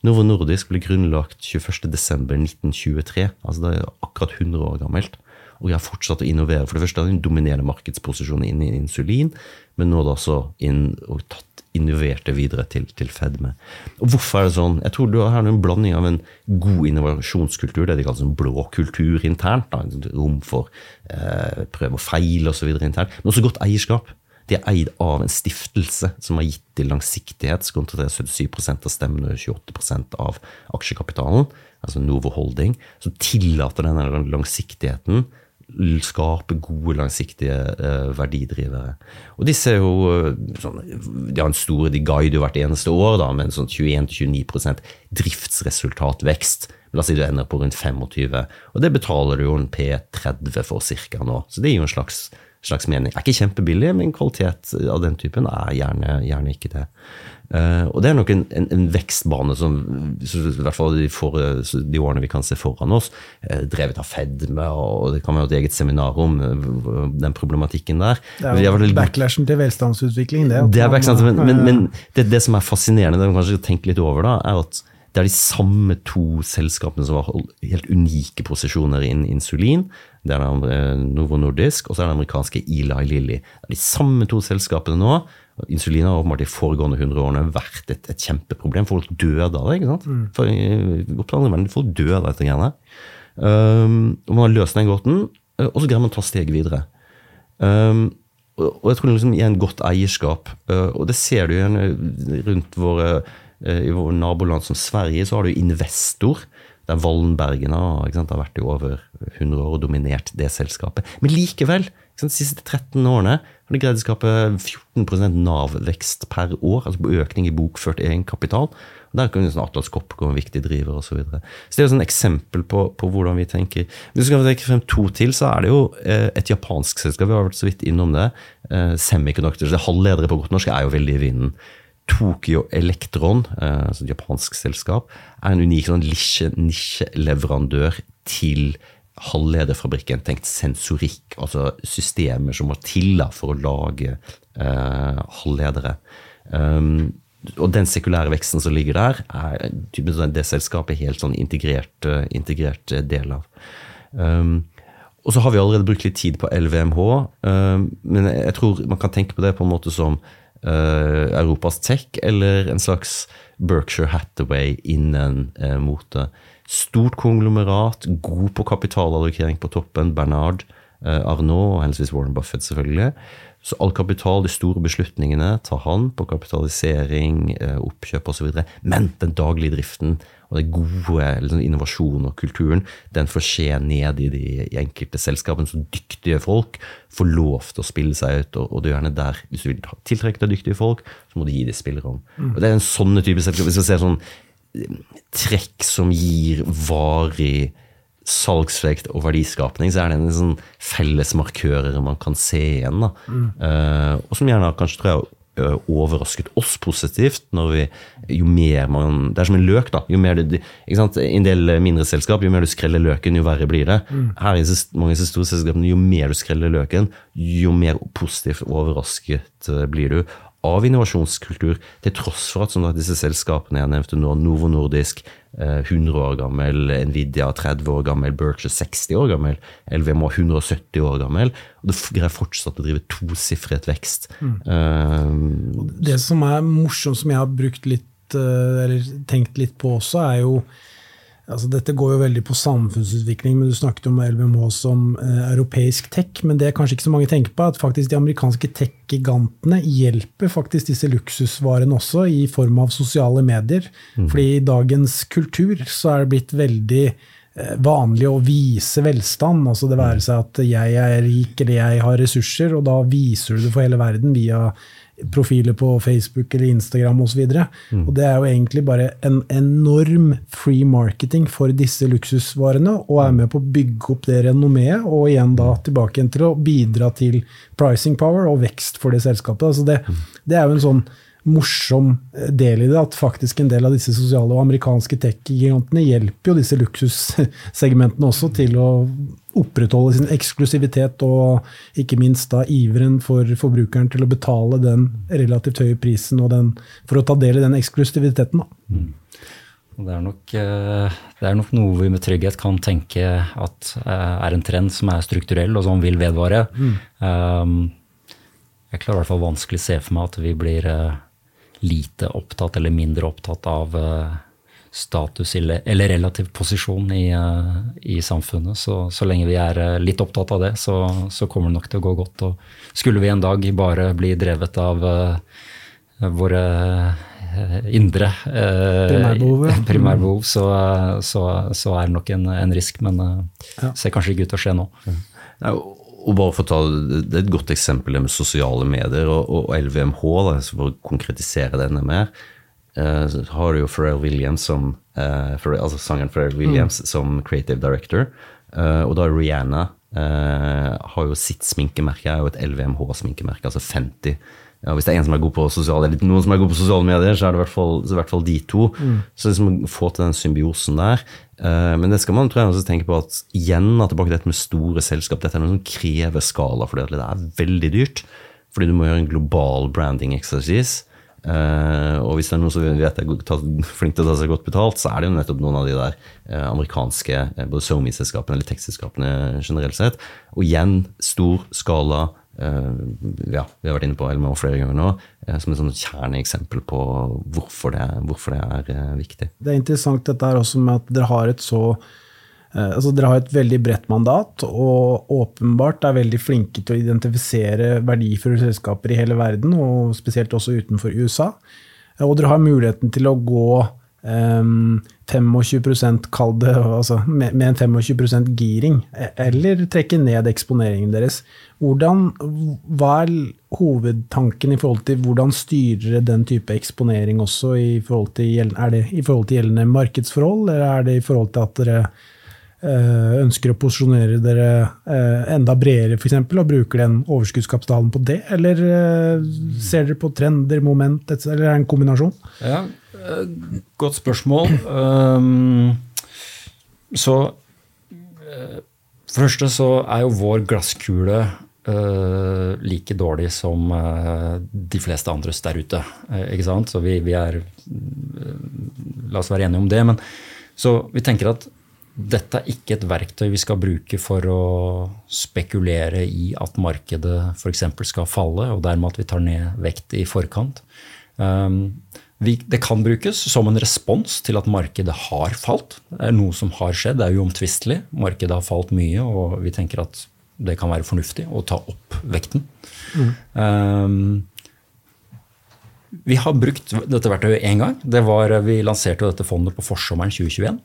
Novo Nordisk ble grunnlagt 21.12.1923. altså Det er akkurat 100 år gammelt. Og jeg har fortsatt å innovere. For det første har de en dominerende markedsposisjon innen insulin, men nå da også inn og tatt innoverte videre til, til fedme. Og Hvorfor er det sånn? Jeg tror du har en blanding av en god innovasjonskultur, det de kaller en blå kultur internt, da, rom for eh, prøve og feil osv. internt, men også godt eierskap. De er eid av en stiftelse som har gitt til langsiktighet, som kontrollerer 77% av stemmene og 28% av aksjekapitalen, altså Novo Holding, som tillater denne langsiktigheten skape gode, langsiktige uh, verdidrivere. Og disse er jo uh, sånn, De har en stor, de guider hvert eneste år da, med en sånn 21-29 driftsresultatvekst. La oss si du ender på rundt 25, og det betaler du jo en P30 for ca. nå. Så det gir jo en slags, slags mening. Det er ikke kjempebillig, men kvalitet av den typen er gjerne, gjerne ikke det. Uh, og det er nok en, en, en vekstbane som i hvert fall de, for, de, årene vi kan se foran oss, uh, drevet av fedme, og det kan være et eget seminar om uh, den problematikken der. Det er jo backlashen til velstandsutvikling, det. det er men, men, men det, det, som er fascinerende, det man kanskje tenke litt over, da, er at det er de samme to selskapene som har helt unike posisjoner innen insulin. Det er det Novo Nordisk og så er det amerikanske Eli Lilly. Det er de samme to selskapene nå Insulin har åpenbart de foregående 100 årene vært et, et kjempeproblem. Folk døde av det. ikke sant? Mm. For, i, folk døde av dette greiene. Um, og man har løst den gåten, uh, og så greier man å ta steget videre. Um, og, jeg tror liksom er en godt eierskap, og det ser du igjen rundt våre i våre naboland som Sverige, så har du investor. Der Wallenbergen har, vært i over 100 år og dominert det selskapet. Men likevel, De siste 13 årene har de greid å skape 14 Nav-vekst per år, altså på økning i bokført egenkapital. Der kan sånn Atlas Copco en viktig driver osv. Så, videre. så det er et sånn eksempel på, på, hvordan vi tenker. Hvis vi skal trekke frem to til, så er det jo eh, et japansk selskap. Vi har vært så vidt innom det. Eh, Semiconductors, det halvledere på godt norsk, er jo veldig i vinden. Tokyo Electron, eh, altså et japansk selskap, er en unik sånn nisjeleverandør til halvlederfabrikken tenkt sensorikk, altså systemer som må til for å lage eh, halvledere. Um, og den sekulære veksten som ligger der, er sånn, det selskapet er helt sånn integrert, uh, integrert del av. Um, og så har vi allerede brukt litt tid på LVMH, um, men jeg tror man kan tenke på det på en måte som Europas tech, eller en slags Berkshire Hathaway innen uh, mote. Stort konglomerat, god på kapitalallokering på toppen. Bernard eh, Arnault og henholdsvis Warren Buffett, selvfølgelig. Så all kapital, de store beslutningene, tar han på kapitalisering, eh, oppkjøp osv. Men den daglige driften og den gode liksom, innovasjonen og kulturen, den får skje ned i de i enkelte selskapene. Så dyktige folk får lov til å spille seg ut. Og, og det er gjerne der, hvis du vil tiltrekke deg dyktige folk, så må du gi dem spillerom. Mm. Og det er en sånne type selskap. Hvis vi ser sånn trekk som gir varig salgsvekt og verdiskapning, så er det en sånn fellesmarkører man kan se igjen. Da. Mm. Uh, og som gjerne kanskje tror jeg overrasket oss positivt. når vi, jo mer man, Det er som en løk. da, jo mer du, ikke sant, I en del mindre selskap, jo mer du skreller løken, jo verre blir det. Mm. Her i mange store selskapene, jo mer du skreller løken, jo mer positivt overrasket uh, blir du av innovasjonskultur, til tross for at sånn disse selskapene jeg nevnte nå, Novo Nordisk, 100 eh, år gammel, Nvidia 30 år gammel, Berkshire 60 år gammel, LVMA 170 år gammel, og det greier fortsatt å drive tosifret vekst. Mm. Uh, det som er morsomt, som jeg har brukt litt, eh, eller tenkt litt på også, er jo Altså, dette går jo veldig på samfunnsutvikling, men du snakket om LVMH som eh, europeisk tech. Men det er kanskje ikke så mange tenker på, at faktisk de amerikanske tech-gigantene hjelper faktisk disse luksusvarene også, i form av sosiale medier. Mm. Fordi i dagens kultur så er det blitt veldig eh, vanlig å vise velstand. altså Det være seg at jeg er rik eller jeg har ressurser, og da viser du det for hele verden via profiler på Facebook eller Instagram osv. Mm. Og det er jo egentlig bare en enorm free marketing for disse luksusvarene, og er med på å bygge opp det renommeet, og igjen da tilbake igjen til å bidra til pricing power og vekst for det selskapet. Altså det, mm. det er jo en sånn morsom del i det, at faktisk en del av disse sosiale og amerikanske tech-gigantene hjelper jo disse luksussegmentene også til å opprettholde sin eksklusivitet og ikke minst da iveren for forbrukeren til å betale den relativt høye prisen den, for å ta del i den eksklusiviteten. Mm. Det er, nok, eh, det er, nok, noe vi med trygghet kan tenke at eh, er en trend som er strukturell og som vil vedvare. Mm. Um, jeg klarer i hvert fall vanskelig å se for meg at vi blir eh, lite opptatt eller mindre opptatt av status eller relativ posisjon i, eh, i samfunnet. Så, så, lenge vi er eh, litt opptatt av det, så, så, kommer det nok til å gå godt. Og skulle vi en dag bare bli drevet av uh, våre indre uh, primærbehov, *laughs* primærbehov så, så, så, er det nok en, en risk, men uh, ja. ser kanskje ikke ut til å skje nå. Ja. Og bare for å ta, Det er et godt eksempel med sosiale medier og, og LVMH, da, for å konkretisere det enda mer har du jo Pharrell Williams som uh, Pharrell, altså sangeren Pharrell Williams mm. som creative director. Uh, og da Rihanna har jo sitt sminkemerke, er jo et LVMH-sminkemerke, altså 50. Ja, hvis det er en som er god på sosiale, eller noen som er god på sosiale medier, så er det i hvert fall, i hvert fall de to. Mm. Så liksom få til den symbiosen der. men det skal man tror jeg også tenke på at igjen at tilbake til dette med store selskap. Dette er noe som krever skala, for det er veldig dyrt. Fordi du må gjøre en global branding-eksersis. Uh, og hvis det er noen som vet er flink til å ta seg godt betalt, så er det jo nettopp noen av de der uh, amerikanske uh, både SoMe-selskapene eller tech-selskapene generelt sett. Og igjen, stor skala. ja, vi har vært inne på LMO flere ganger nå, som et kjerneeksempel på hvorfor det, hvorfor det er viktig. Det er interessant dette her også med at dere har et så altså, dere har et veldig bredt mandat, og åpenbart er veldig flinke til å identifisere verdifulle selskaper i hele verden, og spesielt også utenfor USA. Eh, og dere har muligheten til å gå um, 25 kall det, altså med, en 25 giring, e- eller trekke ned eksponeringen deres. Hvordan, hva er hovedtanken i forhold til hvordan styrer den type eksponering også i til, er det i forhold til gjeldende markedsforhold, eller er det i forhold til at dere eh, ønsker å posisjonere dere eh, enda bredere f.eks., og bruker den overskuddskapitalen på det? Eller eh, ser dere på trender, moment, etc., eller er det en kombinasjon? Ja, eh, godt spørsmål. Så eh, For første så er jo vår glasskule eh, like dårlig som eh, de fleste andres der ute. eh, ikke sant? Så vi, vi er eh, La oss være enige om det. Men så vi tenker at dette er ikke et verktøy vi skal bruke for å spekulere i at markedet f.eks. skal falle, og dermed at vi tar ned vekt i forkant. Um, vi, det kan brukes som en respons til at markedet har falt. Det er noe som har skjedd, det er uomtvistelig. Markedet har falt mye, og vi tenker at det kan være fornuftig å ta opp vekten. Um, vi har brukt dette verktøyet én gang. Det var, vi lanserte dette fondet på forsommeren 2021.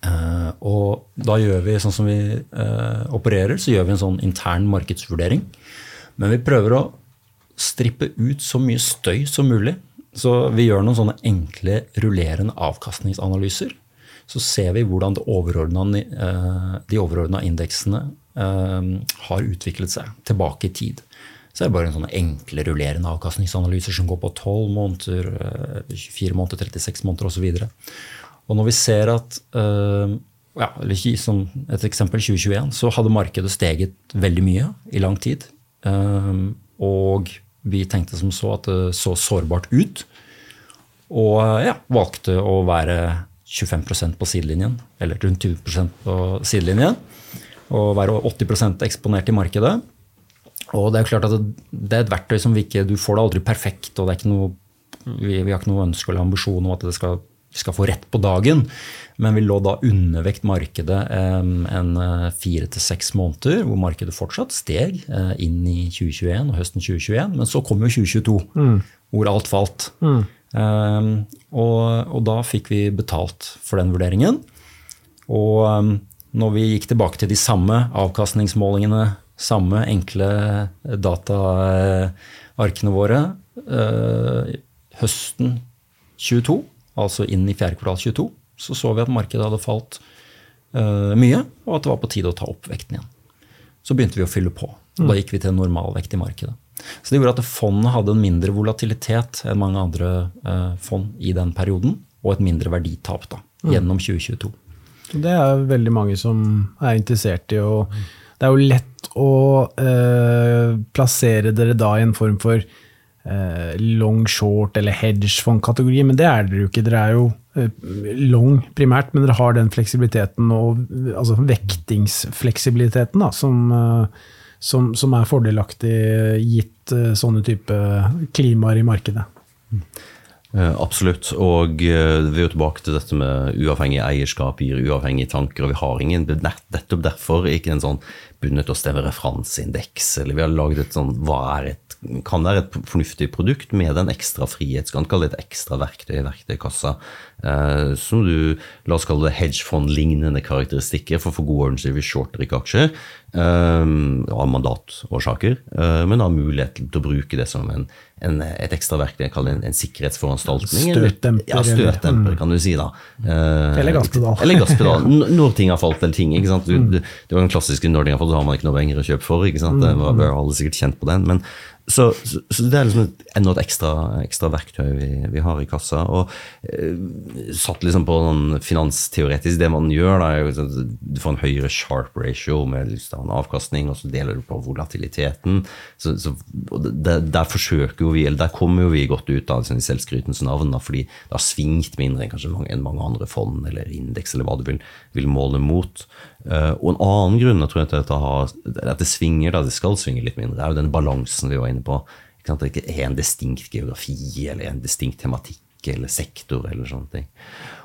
Eh, og da gjør vi sånn som vi uh, opererer, så gjør vi en sånn intern markedsvurdering. Men vi prøver å strippe ut så mye støy som mulig. Så vi gjør noen sånne enkle rullerende avkastningsanalyser. Så ser vi hvordan eh, de overordna indeksene uh, har utviklet seg tilbake i tid. Så er det bare en sånne enkle rullerende avkastningsanalyser som går på 12 måneder, eh, 24 måneder, 36 måneder osv. Og når vi ser at eh, ja, Som et eksempel 2021, så hadde markedet steget veldig mye i lang tid. Eh, og vi tenkte som så at det så sårbart ut. Og eh, ja, valgte å være 25% på sidelinjen, eller rundt 20% på sidelinjen. Og være 80% eksponert i markedet. Og det er klart at det er et verktøy som vi ikke Du får det aldri perfekt, og det er ikke noe, vi, vi har ikke noe ønske eller ambisjon om at det skal, vi skal få rett på dagen. Men vi lå da undervekt markedet eh, en fire til seks måneder, hvor markedet fortsatt steg eh, inn i 2021 og høsten 2021. Men så kom jo 2022, hvor alt falt. Eh, og, og da fikk vi betalt for den vurderingen. Og um, når vi gikk tilbake til de samme avkastningsmålingene, samme enkle dataarkene våre eh, høsten 22, altså inn i fjerde kvartal 22, så så vi at markedet hadde falt uh, mye, og at det var på tide å ta opp vekten igjen. Så begynte vi å fylle på. og Da gikk vi til normalvekt i markedet. Så det gjorde at fondet hadde en mindre volatilitet enn mange andre uh, fond i den perioden, og et mindre verditap da, gjennom 2022. Det er veldig mange som er interessert i å Det er jo lett å eh, plassere dere da i en form for long short eller hedgefond-kategori, men det er dere jo ikke. Dere er jo eh, long primært, men dere har den fleksibiliteten og altså vektingsfleksibiliteten da, som, eh, som, som er fordelaktig gitt eh, sånne type klimaer i markedet. Eh, Absolutt. Og eh, vi er jo tilbake til dette med uavhengig eierskap gir uavhengige tanker. og Vi har ingen, nettopp derfor ikke en sånn bundet oss til en referanseindeks. Eller vi har laget et sånn hva er et, kan være et fornuftig produkt med en ekstra frihet. Skal kalle det et ekstra verktøy i verktøykassa. Eh, som du, la oss kalle det hedgefond-lignende karakteristikker. For for god ordens skyld, vi shorter ikke aksjer. eh, av mandatårsaker, eh, men har mulighet til å bruke det som en, en, et ekstra verktøy, jeg kaller det en, en sikkerhetsforanstaltning. Støtdemper, Ja, støtdemper, kan du si. da. Uh, Eller gasspedal. Eller gasspedal. Når ting har falt, eller ting. ikke sant? Du, du, det var den klassiske når ting har falt, så har man ikke noe penger å kjøpe for. ikke sant? Det var, vi alle sikkert kjent på den. men så, så, så det er liksom et, enda et ekstra, ekstra verktøy vi, vi har i kassa. Og eh, satt liksom på noen finansteoretisk Det man gjør, da, er at du får en høyere sharp ratio med til en avkastning, og så deler du på volatiliteten. Så, der, der forsøker jo vi, eller der kommer jo vi godt ut av liksom, selvskrytens navn, da, fordi det har svingt mindre enn kanskje mange, enn mange andre fond eller indeks, eller hva du vil, vil måle mot. Eh, og en annen grunn jeg tror at, dette har, at det svinger, da, det skal svinge litt mindre, er jo den balansen vi var inne på. Ikke sant? Det ikke er en distinkt geografi eller en distinkt tematikk eller sektor eller sånne ting.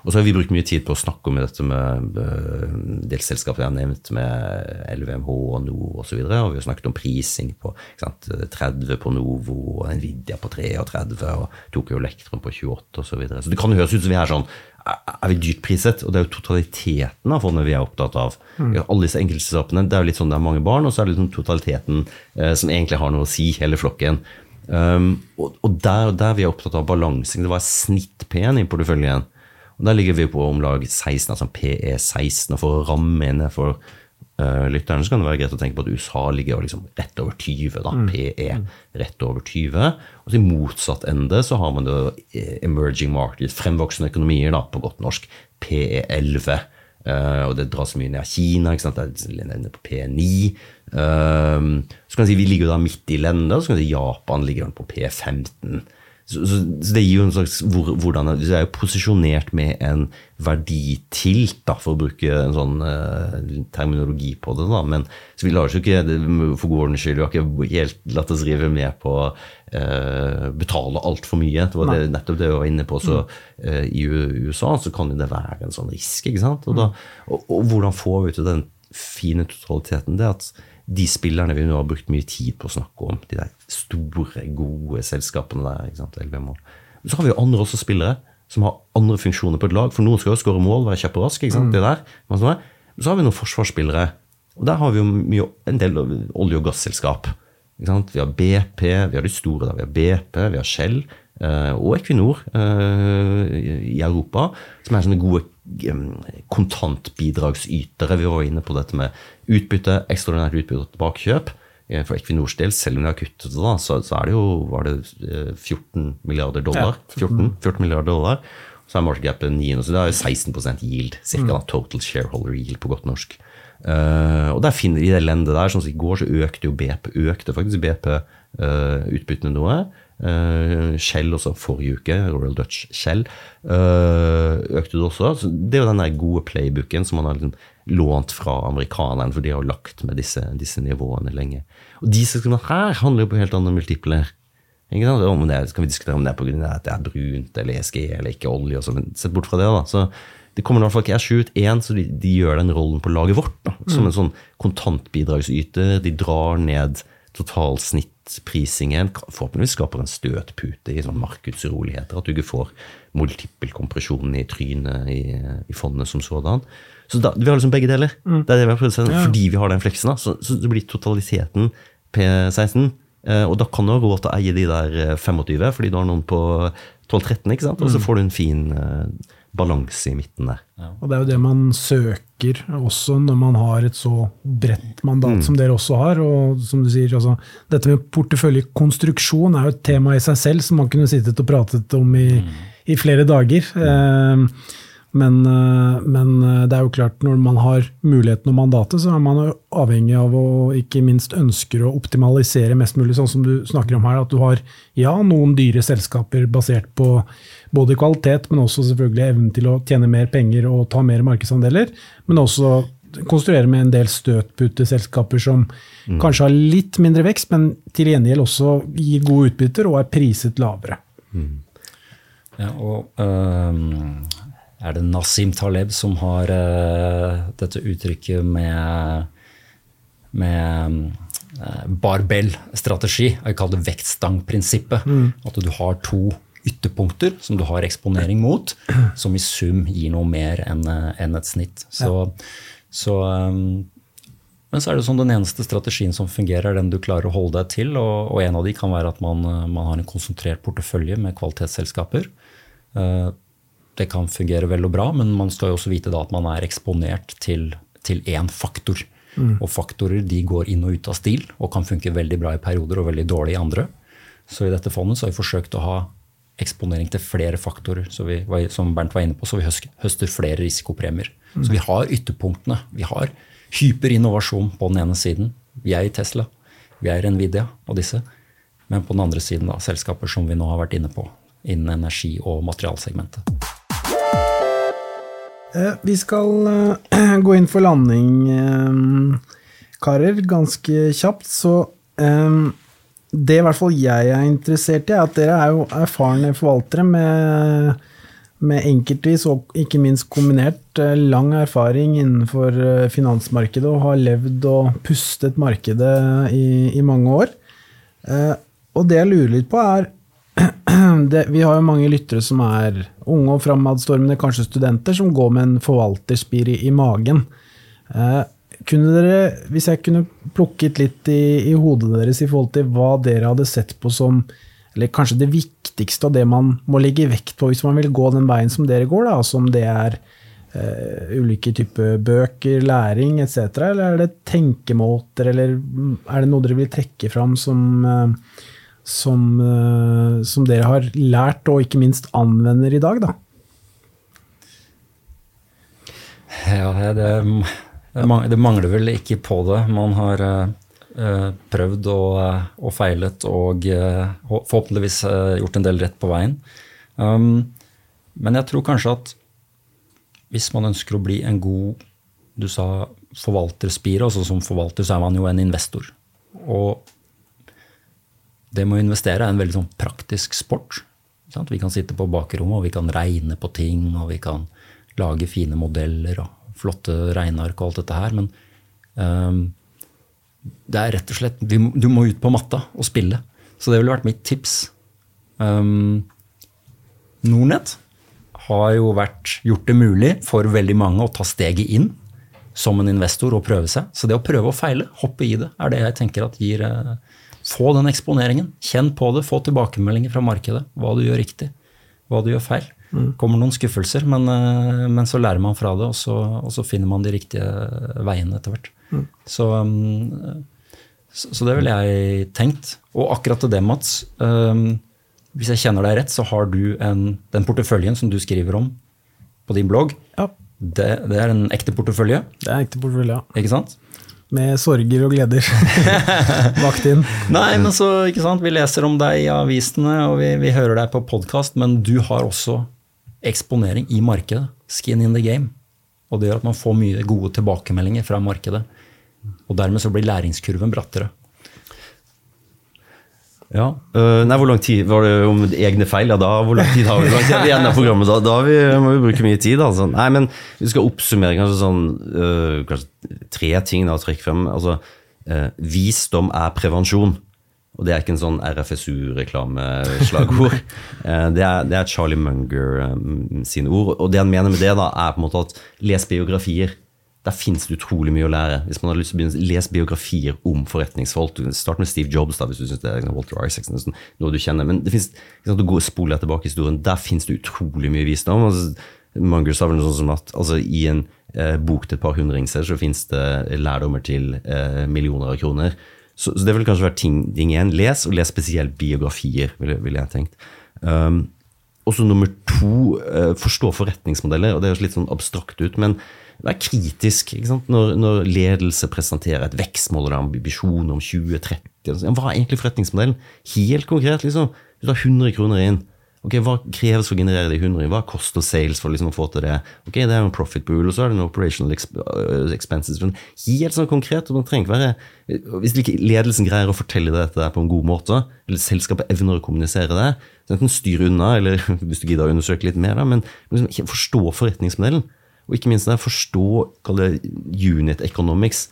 Og så har vi brukt mye tid på å snakke om dette med uh, delselskap jeg har nevnt, med LVMH og Nord osv. Og, så og vi har snakket om prising på sant, 30 på Novo og Nvidia på 33 og Tokyo Elektron på 28 osv. Så, videre. så det kan høres ut som vi er sånn er vi dyrt priset? Og det er jo totaliteten av fondet vi er opptatt av. Mm. Alle disse enkeltselskapene, Det er jo litt sånn det er mange barn, og så er det liksom totaliteten eh, som egentlig har noe å si, hele flokken. Um, og, og der, der, vi er opptatt av balansing. Det var snitt-P-en i porteføljen. Og Der ligger vi på om lag 16, altså PE16. Og for å ramme inn for uh, lytterne så kan det være greit å tenke på at USA ligger liksom rett over 20. da, mm. PE rett over 20. Og til motsatt ende så har man det eh, emerging market, fremvoksende økonomier da, på godt norsk, PE11. Uh, eh, og det dras mye ned av Kina. ikke sant, det er på P9. Uh, så kan man si Vi ligger da midt i landet, så kan man si Japan ligger på P15. Så, så, så, det gir jo en slags hvor, hvordan Det er jo posisjonert med en verditilt, da, for å bruke en sånn uh, terminologi på det. da, Men så vi lar oss jo ikke for god ordens skyld, vi har ikke helt latt oss rive med på å uh, betale altfor mye. Det var det, nettopp det vi var inne på. Så uh, i USA så kan jo det være en sånn risk. ikke sant? Og, da, og, og hvordan får vi til den fine totaliteten? det at de spillerne vi nå har brukt mye tid på å snakke om, de der store, gode selskapene der. ikke sant, LVM. Så har vi jo andre også spillere som har andre funksjoner på et lag. For noen skal jo skåre mål, være kjapp og rask. ikke sant, mm. det der. Så har vi noen forsvarsspillere. Og der har vi jo mye, en del olje- og gasselskap. Vi har BP, vi har de store der. Vi har BP, vi har Shell og Equinor eh, i Europa, som er sånne gode kontantbidragsytere. Vi var inne på dette med utbytte, ekstraordinært utbytte og tilbakekjøp. Eh, for Equinors del, selv om de har kuttet det, da, så, så, er det jo var det 14 eh, milliarder dollar. 14, 14 milliarder dollar. Så er market gapet 9, så det er 16% yield. Cirka mm. total shareholder yield på godt norsk. Og der finner I det lendet der, sånn som I går så økte jo BP økte faktisk BP utbyttene noe. Shell også forrige uke, Royal Dutch Shell, uh, økte det også. Så det er jo den der gode playbooken som man har liksom lånt fra amerikanerne, for de har lagt med disse, disse nivåene lenge. Og de selskapene her handler jo på helt andre multipler. Ikke sant? Om det, skal vi diskutere om det er pga. at det er brunt eller ESG eller ikke olje, også, men sett bort fra det. da, så det kommer i hvert fall ikke Ash ut. Én, så de, de, gjør den rollen på laget vårt. Da, som mm. en sånn kontantbidragsyter. De drar ned totalsnitt prisingen forhåpentligvis skaper en støtpute i sånn markedsuroligheter. At du ikke får multippelkompresjon i trynet i, i fondet som sådan. Så da, vi har liksom begge deler. Mm. Det er det vi har prøvd å. Fordi vi har den fleksen, da, så, så det blir totaliteten P16. Eh, og da kan du ha råd til å eie de der 25, eh, fordi du har noen på 12-13, ikke sant? og så mm. får du en fin eh, balanse i midten der. Ja. Og Det er jo det man søker også når man har et så bredt mandat mm. som dere også har. og som du sier, altså, Dette med porteføljekonstruksjon er jo et tema i seg selv som man kunne sittet og pratet om i, mm. i flere dager. Mm. Eh, men, eh, men, eh, det er jo klart, når man har muligheten og mandatet, så er man avhengig av å ikke minst ønsker å optimalisere mest mulig, sånn som du snakker om her. At du har ja, noen dyre selskaper basert på både kvalitet, men også selvfølgelig evnen til å tjene mer penger og ta mer markedsandeler. Men også konstruere med en del støtputeselskaper som mm. kanskje har litt mindre vekst, men til gjengjeld også gir gode utbytter og er priset lavere. Mm. Ja, og øh, er det Nasim Taleb som har uh, dette uttrykket med, med uh, barbell-strategi. Jeg kaller det vektstangprinsippet. Mm. At du har to ytterpunkter som du har eksponering mot, som i sum gir noe mer enn eh, en et snitt. Så, ja. så um, men så er det sånn den eneste strategien som fungerer, er den du klarer å holde deg til. Og, og en av de kan være at man, man har en konsentrert portefølje med kvalitetsselskaper. Uh, det kan fungere vel og bra, men man skal jo også vite at man er eksponert til, til én faktor. Mm. Og faktorer de går inn og ut av stil og kan funke veldig bra i perioder og veldig dårlig i andre. Så i dette fondet så har vi forsøkt å ha eksponering til flere faktorer, vi, som Bernt var inne på, så vi høster flere risikopremier. Mm. Så vi har ytterpunktene. Vi har hyperinnovasjon på den ene siden. Vi er i Tesla, vi er i Nvidia og disse. Men på den andre siden da, selskaper som vi nå har vært inne på innen energi- og materialsegmentet. Eh, vi skal eh, *clears throat* gå inn for landing, eh, karer, ganske kjapt. Så det i hvert fall jeg er interessert i, er at dere er jo erfarne forvaltere med, med enkeltvis og ikke minst kombinert lang erfaring innenfor finansmarkedet og har levd og pustet markedet i, i mange år. Og det jeg lurer litt på, er *clears throat* det, Vi har jo mange lyttere som er unge og framadstormende, kanskje studenter, som går med en forvalterspir i, i magen. Eh, kunne dere, hvis jeg kunne plukket litt i, i, hodet deres i forhold til hva dere hadde sett på som eller kanskje det viktigste og det man må legge vekt på hvis man vil gå den veien som dere går, da, om det er eh, ulike typer bøker, læring etc., eller er det tenkemåter, eller er det noe dere vil trekke fram som uh, som, uh, som, dere har lært og ikke minst anvender i dag, da? Ja, det, det mangler vel ikke på det. Man har uh, prøvd og, og, feilet og forhåpentligvis gjort en del rett på veien. Um, men jeg tror kanskje at hvis man ønsker å bli en god Du sa forvalterspire, altså som forvalter så er man jo en investor. Og det med å investere er en veldig sånn praktisk sport. Sant? Vi kan sitte på bakrommet og vi kan regne på ting, og vi kan lage fine modeller og flotte regneark og alt dette her. Men um, det er rett og slett Du må ut på matta og spille. Så det ville vært mitt tips. Um, Nordnett har jo vært, gjort det mulig for veldig mange å ta steget inn som en investor og prøve seg. Så det å prøve og feile, hoppe i det, er det jeg tenker at gir uh, få den eksponeringen. Kjenn på det, få tilbakemeldinger fra markedet. Hva du gjør riktig, hva du gjør feil. Mm. kommer noen skuffelser, men, eh, men, så lærer man fra det, og så, og så, finner man de riktige veiene etter hvert. Mm. Så, um, så, det ville jeg tenkt. Og akkurat til det, Mats. Um, hvis jeg kjenner deg rett, så har du en, den porteføljen som du skriver om på din blogg. Ja. Det, det er en ekte portefølje. Det er en ekte portefølje, ja. Ikke sant? Med sorger og gleder *laughs* bakt inn. Nei, men så, ikke sant, Vi leser om deg i avisene, og vi, vi hører deg på podkast, men du har også eksponering i markedet. Skin in the game. Og det gjør at man får mye gode tilbakemeldinger fra markedet. Og dermed så blir læringskurven brattere. Ja. Uh, nei, hvor lang tid var det om egne feil? Ja, da, hvor lang tid har vi, tid har vi igjen av programmet? Da, da vi, må vi bruke mye tid. Altså. Nei, men vi skal oppsummere kanskje sånn uh, kanskje tre ting da, å trekke frem. Altså, uh, visdom er prevensjon. Og det er ikke en sånn RFSU-reklameslagord. *laughs* det, er, det er Charlie Munger um, sine ord. Og det han mener med det, da, er på en måte at les biografier. Der fins det utrolig mye å lære. Hvis man har lyst til å begynne å lese biografier om forretningsfolk Start med Steve Jobs, da, hvis du syns det er liksom Walter Isaacson, sånn, noe du kjenner. Men det finnes, du går spoler tilbake i historien, der fins det utrolig mye visdom. Altså, Munger sa vel noe sånt som at altså, i en eh, bok til et par hundringser så fins det lærdommer til eh, millioner av kroner. Så, så, det vil kanskje være ting, ting igjen. Les, og les spesielt biografier, ville vil jeg tenkt. Um, og så nummer to, eh, forstå forretningsmodeller. og Det høres litt sånn abstrakt ut, men Vær kritisk når, når, ledelse presenterer et vekstmål og ambisjon om 2030. Hva er egentlig forretningsmodellen? Helt konkret, liksom. Du tar 100 kroner inn. Ok, Hva kreves for å generere de 100? Hva koster sales for liksom å få til det? Ok, Det er en profit pool, og så er det en operational øh, expenses. Men helt sånn konkret. og det trenger ikke være, Hvis ikke ledelsen greier å fortelle dette på en god måte, eller selskapet evner å kommunisere det, så enten styr unna, eller *laughs* hvis du gidder å undersøke litt mer, da, men liksom, forstå forretningsmodellen. Og ikke minst forstå unit economics.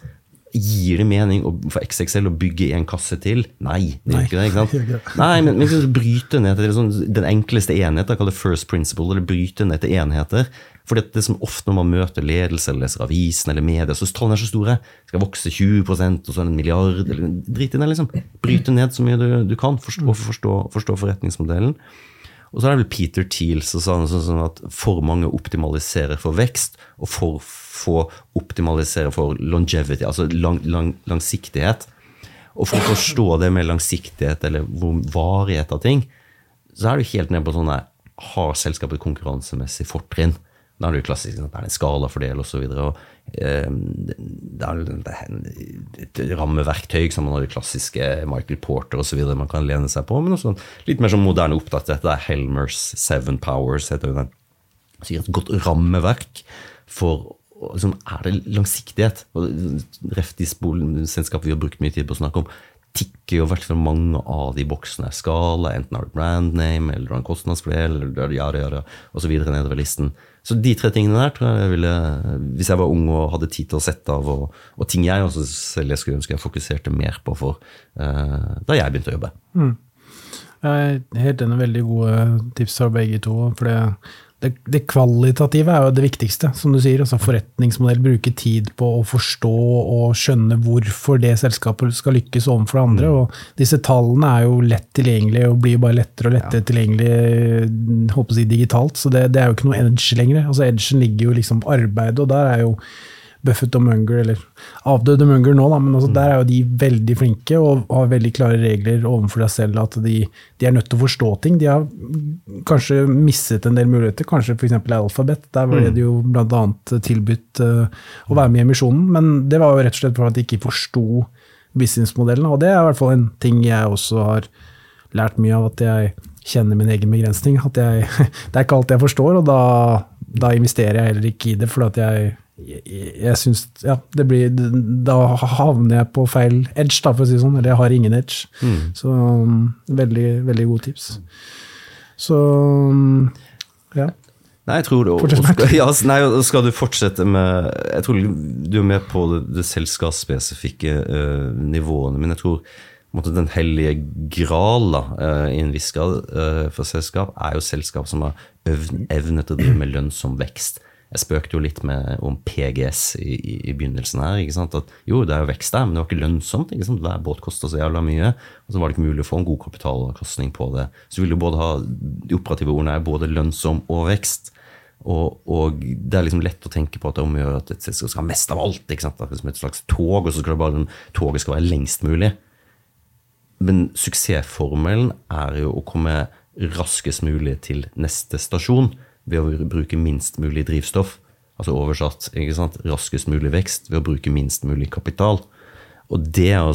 Gir det mening for XXL å bygge en kasse til? Nei. det gjør ikke det, ikke sant? *laughs* Nei, men, men bryte ned til sånn, den enkleste enhet, kall det first principle, eller bryte ned til enheter. For det, det som ofte når man møter ledelse eller leser avisen eller media, så tallene er så store. Det skal vokse 20 og så er en milliard. Eller, drit i det, liksom. Bryte ned så mye du, du kan, forstå, forstå, forstå forretningsmodellen. Og så er det vel Peter Thiel som sa noe sånn at for mange optimaliserer for vekst, og for få optimaliserer for longevity, altså lang, lang, langsiktighet. Og for å forstå det med langsiktighet eller varighet av ting, så er du helt ned på sånn Har selskapet konkurransemessig fortrinn? Da er det jo klassisk det er en skalafordel osv. Ehm, det er et rammeverktøy som man har det klassiske Michael Porter osv. man kan lene seg på, men også litt mer sånn moderne oppdatert. Det er Helmers Seven Powers, heter det. Sikkert et godt rammeverk for liksom, Er det langsiktighet? Ref de selskapet vi har brukt mye tid på å snakke om. tikker jo i hvert fall mange av de boksene. Skala, enten har du brand name, eller du har en kostnadsfordel, eller ja, ja, ja, og så videre nedover listen. Så de tre tingene der tror jeg jeg ville Hvis jeg var ung og hadde tid til å sette av, og, og ting jeg også selv jeg skulle ønske jeg fokuserte mer på for uh, da jeg begynte å jobbe. Mm. Jeg er helt enig. Veldig gode tips fra begge to. for det det, det, kvalitative er jo det viktigste, som du sier. altså Forretningsmodell. Bruke tid på å forstå og skjønne hvorfor det selskapet skal lykkes overfor det andre. Mm. og Disse tallene er jo lett tilgjengelige og blir bare lettere og lettere ja. tilgjengelig håper jeg, digitalt. Så det, det, er jo ikke noe edge lenger. altså Edgen ligger jo liksom på arbeidet, og der er jo Buffett og Munger, eller avdøde Munger nå, da, men altså, mm. der er jo de veldig flinke og har veldig klare regler overfor deg selv. At de, de, er nødt til å forstå ting. De har kanskje misset en del muligheter, kanskje f.eks. Alphabet. Der ble mm. det jo bl.a. tilbudt uh, å være med i emisjonen, men det var jo rett og slett for at de ikke forsto businessmodellen. Og det er i hvert fall en ting jeg også har lært mye av, at jeg kjenner min egen begrensning. At jeg, *laughs* det er ikke alt jeg forstår, og da, da investerer jeg heller ikke i det. for jeg jeg, jeg syns Ja, det blir Da havner jeg på feil edge, da, for å si det sånn. Eller jeg har ingen edge. Mm. Så um, veldig, veldig gode tips. Så um, ja. Nei, jeg tror det, skal, *laughs* ja, nei, skal du fortsette med Jeg tror du er med på det, det selskapsspesifikke uh, nivåene, men jeg tror måte, den hellige gral da, uh, i en viss grad uh, for selskap, er jo selskap som har evne til å drive med lønnsom vekst. Jeg spøkte jo litt med, om PGS i, i, i, begynnelsen her. ikke sant? At jo, det er jo vekst der, men det var ikke lønnsomt. ikke sant? Hver båt koster så jævla mye. Og så var det ikke mulig å få en god kapitalavkastning på det. Så du både ha de operative ordene er både lønnsom og vekst. Og, og, det er liksom lett å tenke på at det omgjør at et selskap skal ha mest av alt. ikke sant? Det et slags tog, og så skal det bare den toget skal være lengst mulig. Men suksessformelen er jo å komme raskest mulig til neste stasjon ved å bruke minst mulig drivstoff. Altså oversatt raskest mulig vekst ved å bruke minst mulig kapital. Og det er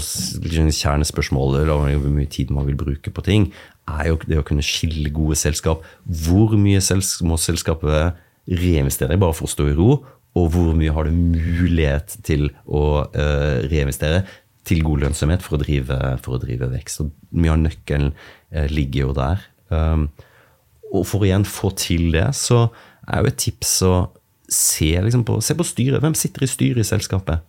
liksom kjernespørsmålet, hvor mye tid man vil bruke på ting, er jo det å kunne skille gode selskap. Hvor mye må selskapet reinvestere bare for å stå i ro? Og hvor mye har det mulighet til å uh, reinvestere til god lønnsomhet for å drive, for å drive vekst? Og mye av nøkkelen uh, ligger jo der. Um, og for å igjen få til det, så er jo et tips å se, liksom på, se på styret. Hvem sitter i styret i selskapet?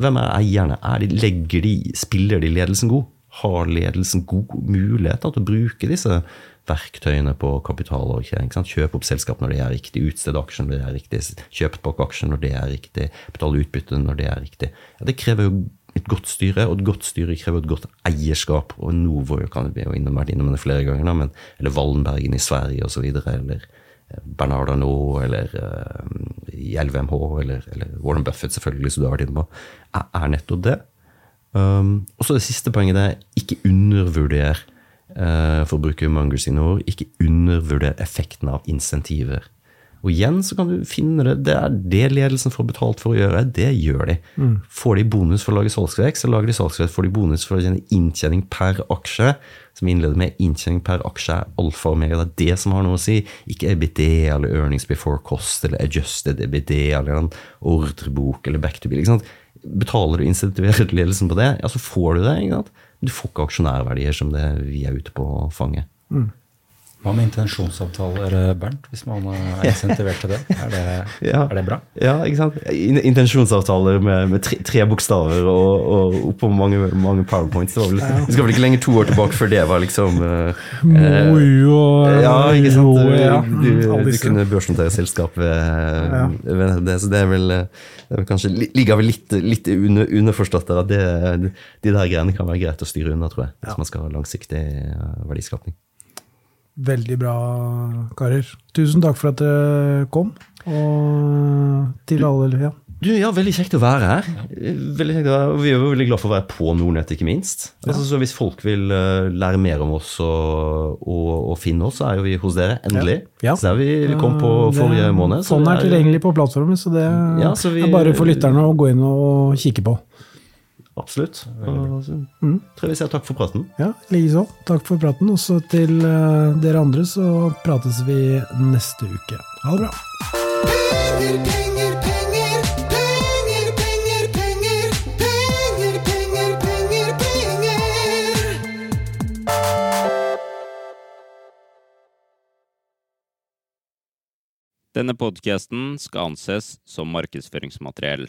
Hvem er eierne? Er de, de, spiller de ledelsen god? Har ledelsen god mulighet til å bruke disse verktøyene på kapitaloverkjøring? Kjøpe opp selskap når det er riktig, utstede aksjer når det er riktig, kjøpe tilbake aksjer når det er riktig, betale utbytte når det er riktig. Ja, det krever jo et godt styre, og et godt styre krever et godt eierskap. og Novo kan vi jo innom, vært innom det flere ganger, men, eller Wallenbergen i Sverige osv., eller Bernarda Bernard Arnault, eller uh, i LVMH, eller, eller, Warren Buffett, selvfølgelig, som du har vært inne på, er nettopp det. Um, og så det siste poenget det er ikke undervurder, uh, for å bruke Munger sine ord, ikke undervurder effekten av insentiver. Og igjen så kan du finne det. Det er det ledelsen får betalt for å gjøre. Det gjør de. Mm. Får de bonus for å lage salgsvekst, så lager de salgsvekst. Får de bonus for å tjene inntjening per aksje, som innleder med inntjening per aksje, er alfa og omega. Det er det som har noe å si. Ikke EBD eller earnings before cost eller adjusted EBD eller en ordrebok eller back to bill. Betaler du insentiverer ledelsen på det, ja, så får du det. Du får ikke aksjonærverdier som det vi er ute på å fange. Mm. Hva med intensjonsavtaler, eh, Bernt, hvis man er *laughs* insentivert til det? Er det, *laughs* ja. er det bra? Ja, ikke sant. Intensjonsavtaler med, med tre, tre, bokstaver og, og oppå mange, mange powerpoints. Det, vel, ja. det, skal vel ikke lenger to år tilbake før det var liksom uh, Mojo og Ja, ikke sant. Du, ja. du, du kunne børsnotere selskapet ja. det, så det er vel, det er vel kanskje ligger vel litt, litt under, underforstått der at det, de der greiene kan være greit å styre unna, tror jeg. Hvis man skal ha langsiktig verdiskapning. Veldig bra, karer. Tusen takk for at dere kom. Og til alle ja. Du, ja, Veldig kjekt å være her. Veldig kjekt å være. Vi er jo veldig glad for å være på Nordnett, ikke minst. Ja. Altså, så Hvis folk vil uh, lære mer om oss og, og, og, finne oss, så er jo vi hos dere. Endelig. Ja. Så der vi, vi kom på forrige måned. Sånn er tilgjengelig på plattformen, så det ja, så vi, er bare for lytterne å gå inn og kikke på. Absolutt. Mm. Tror jeg vi takk for praten. Ja, likeså. Takk for praten. Også til eh, dere andre, så prates vi neste uke. Ha det bra. Denne podkasten skal anses som markedsføringsmateriell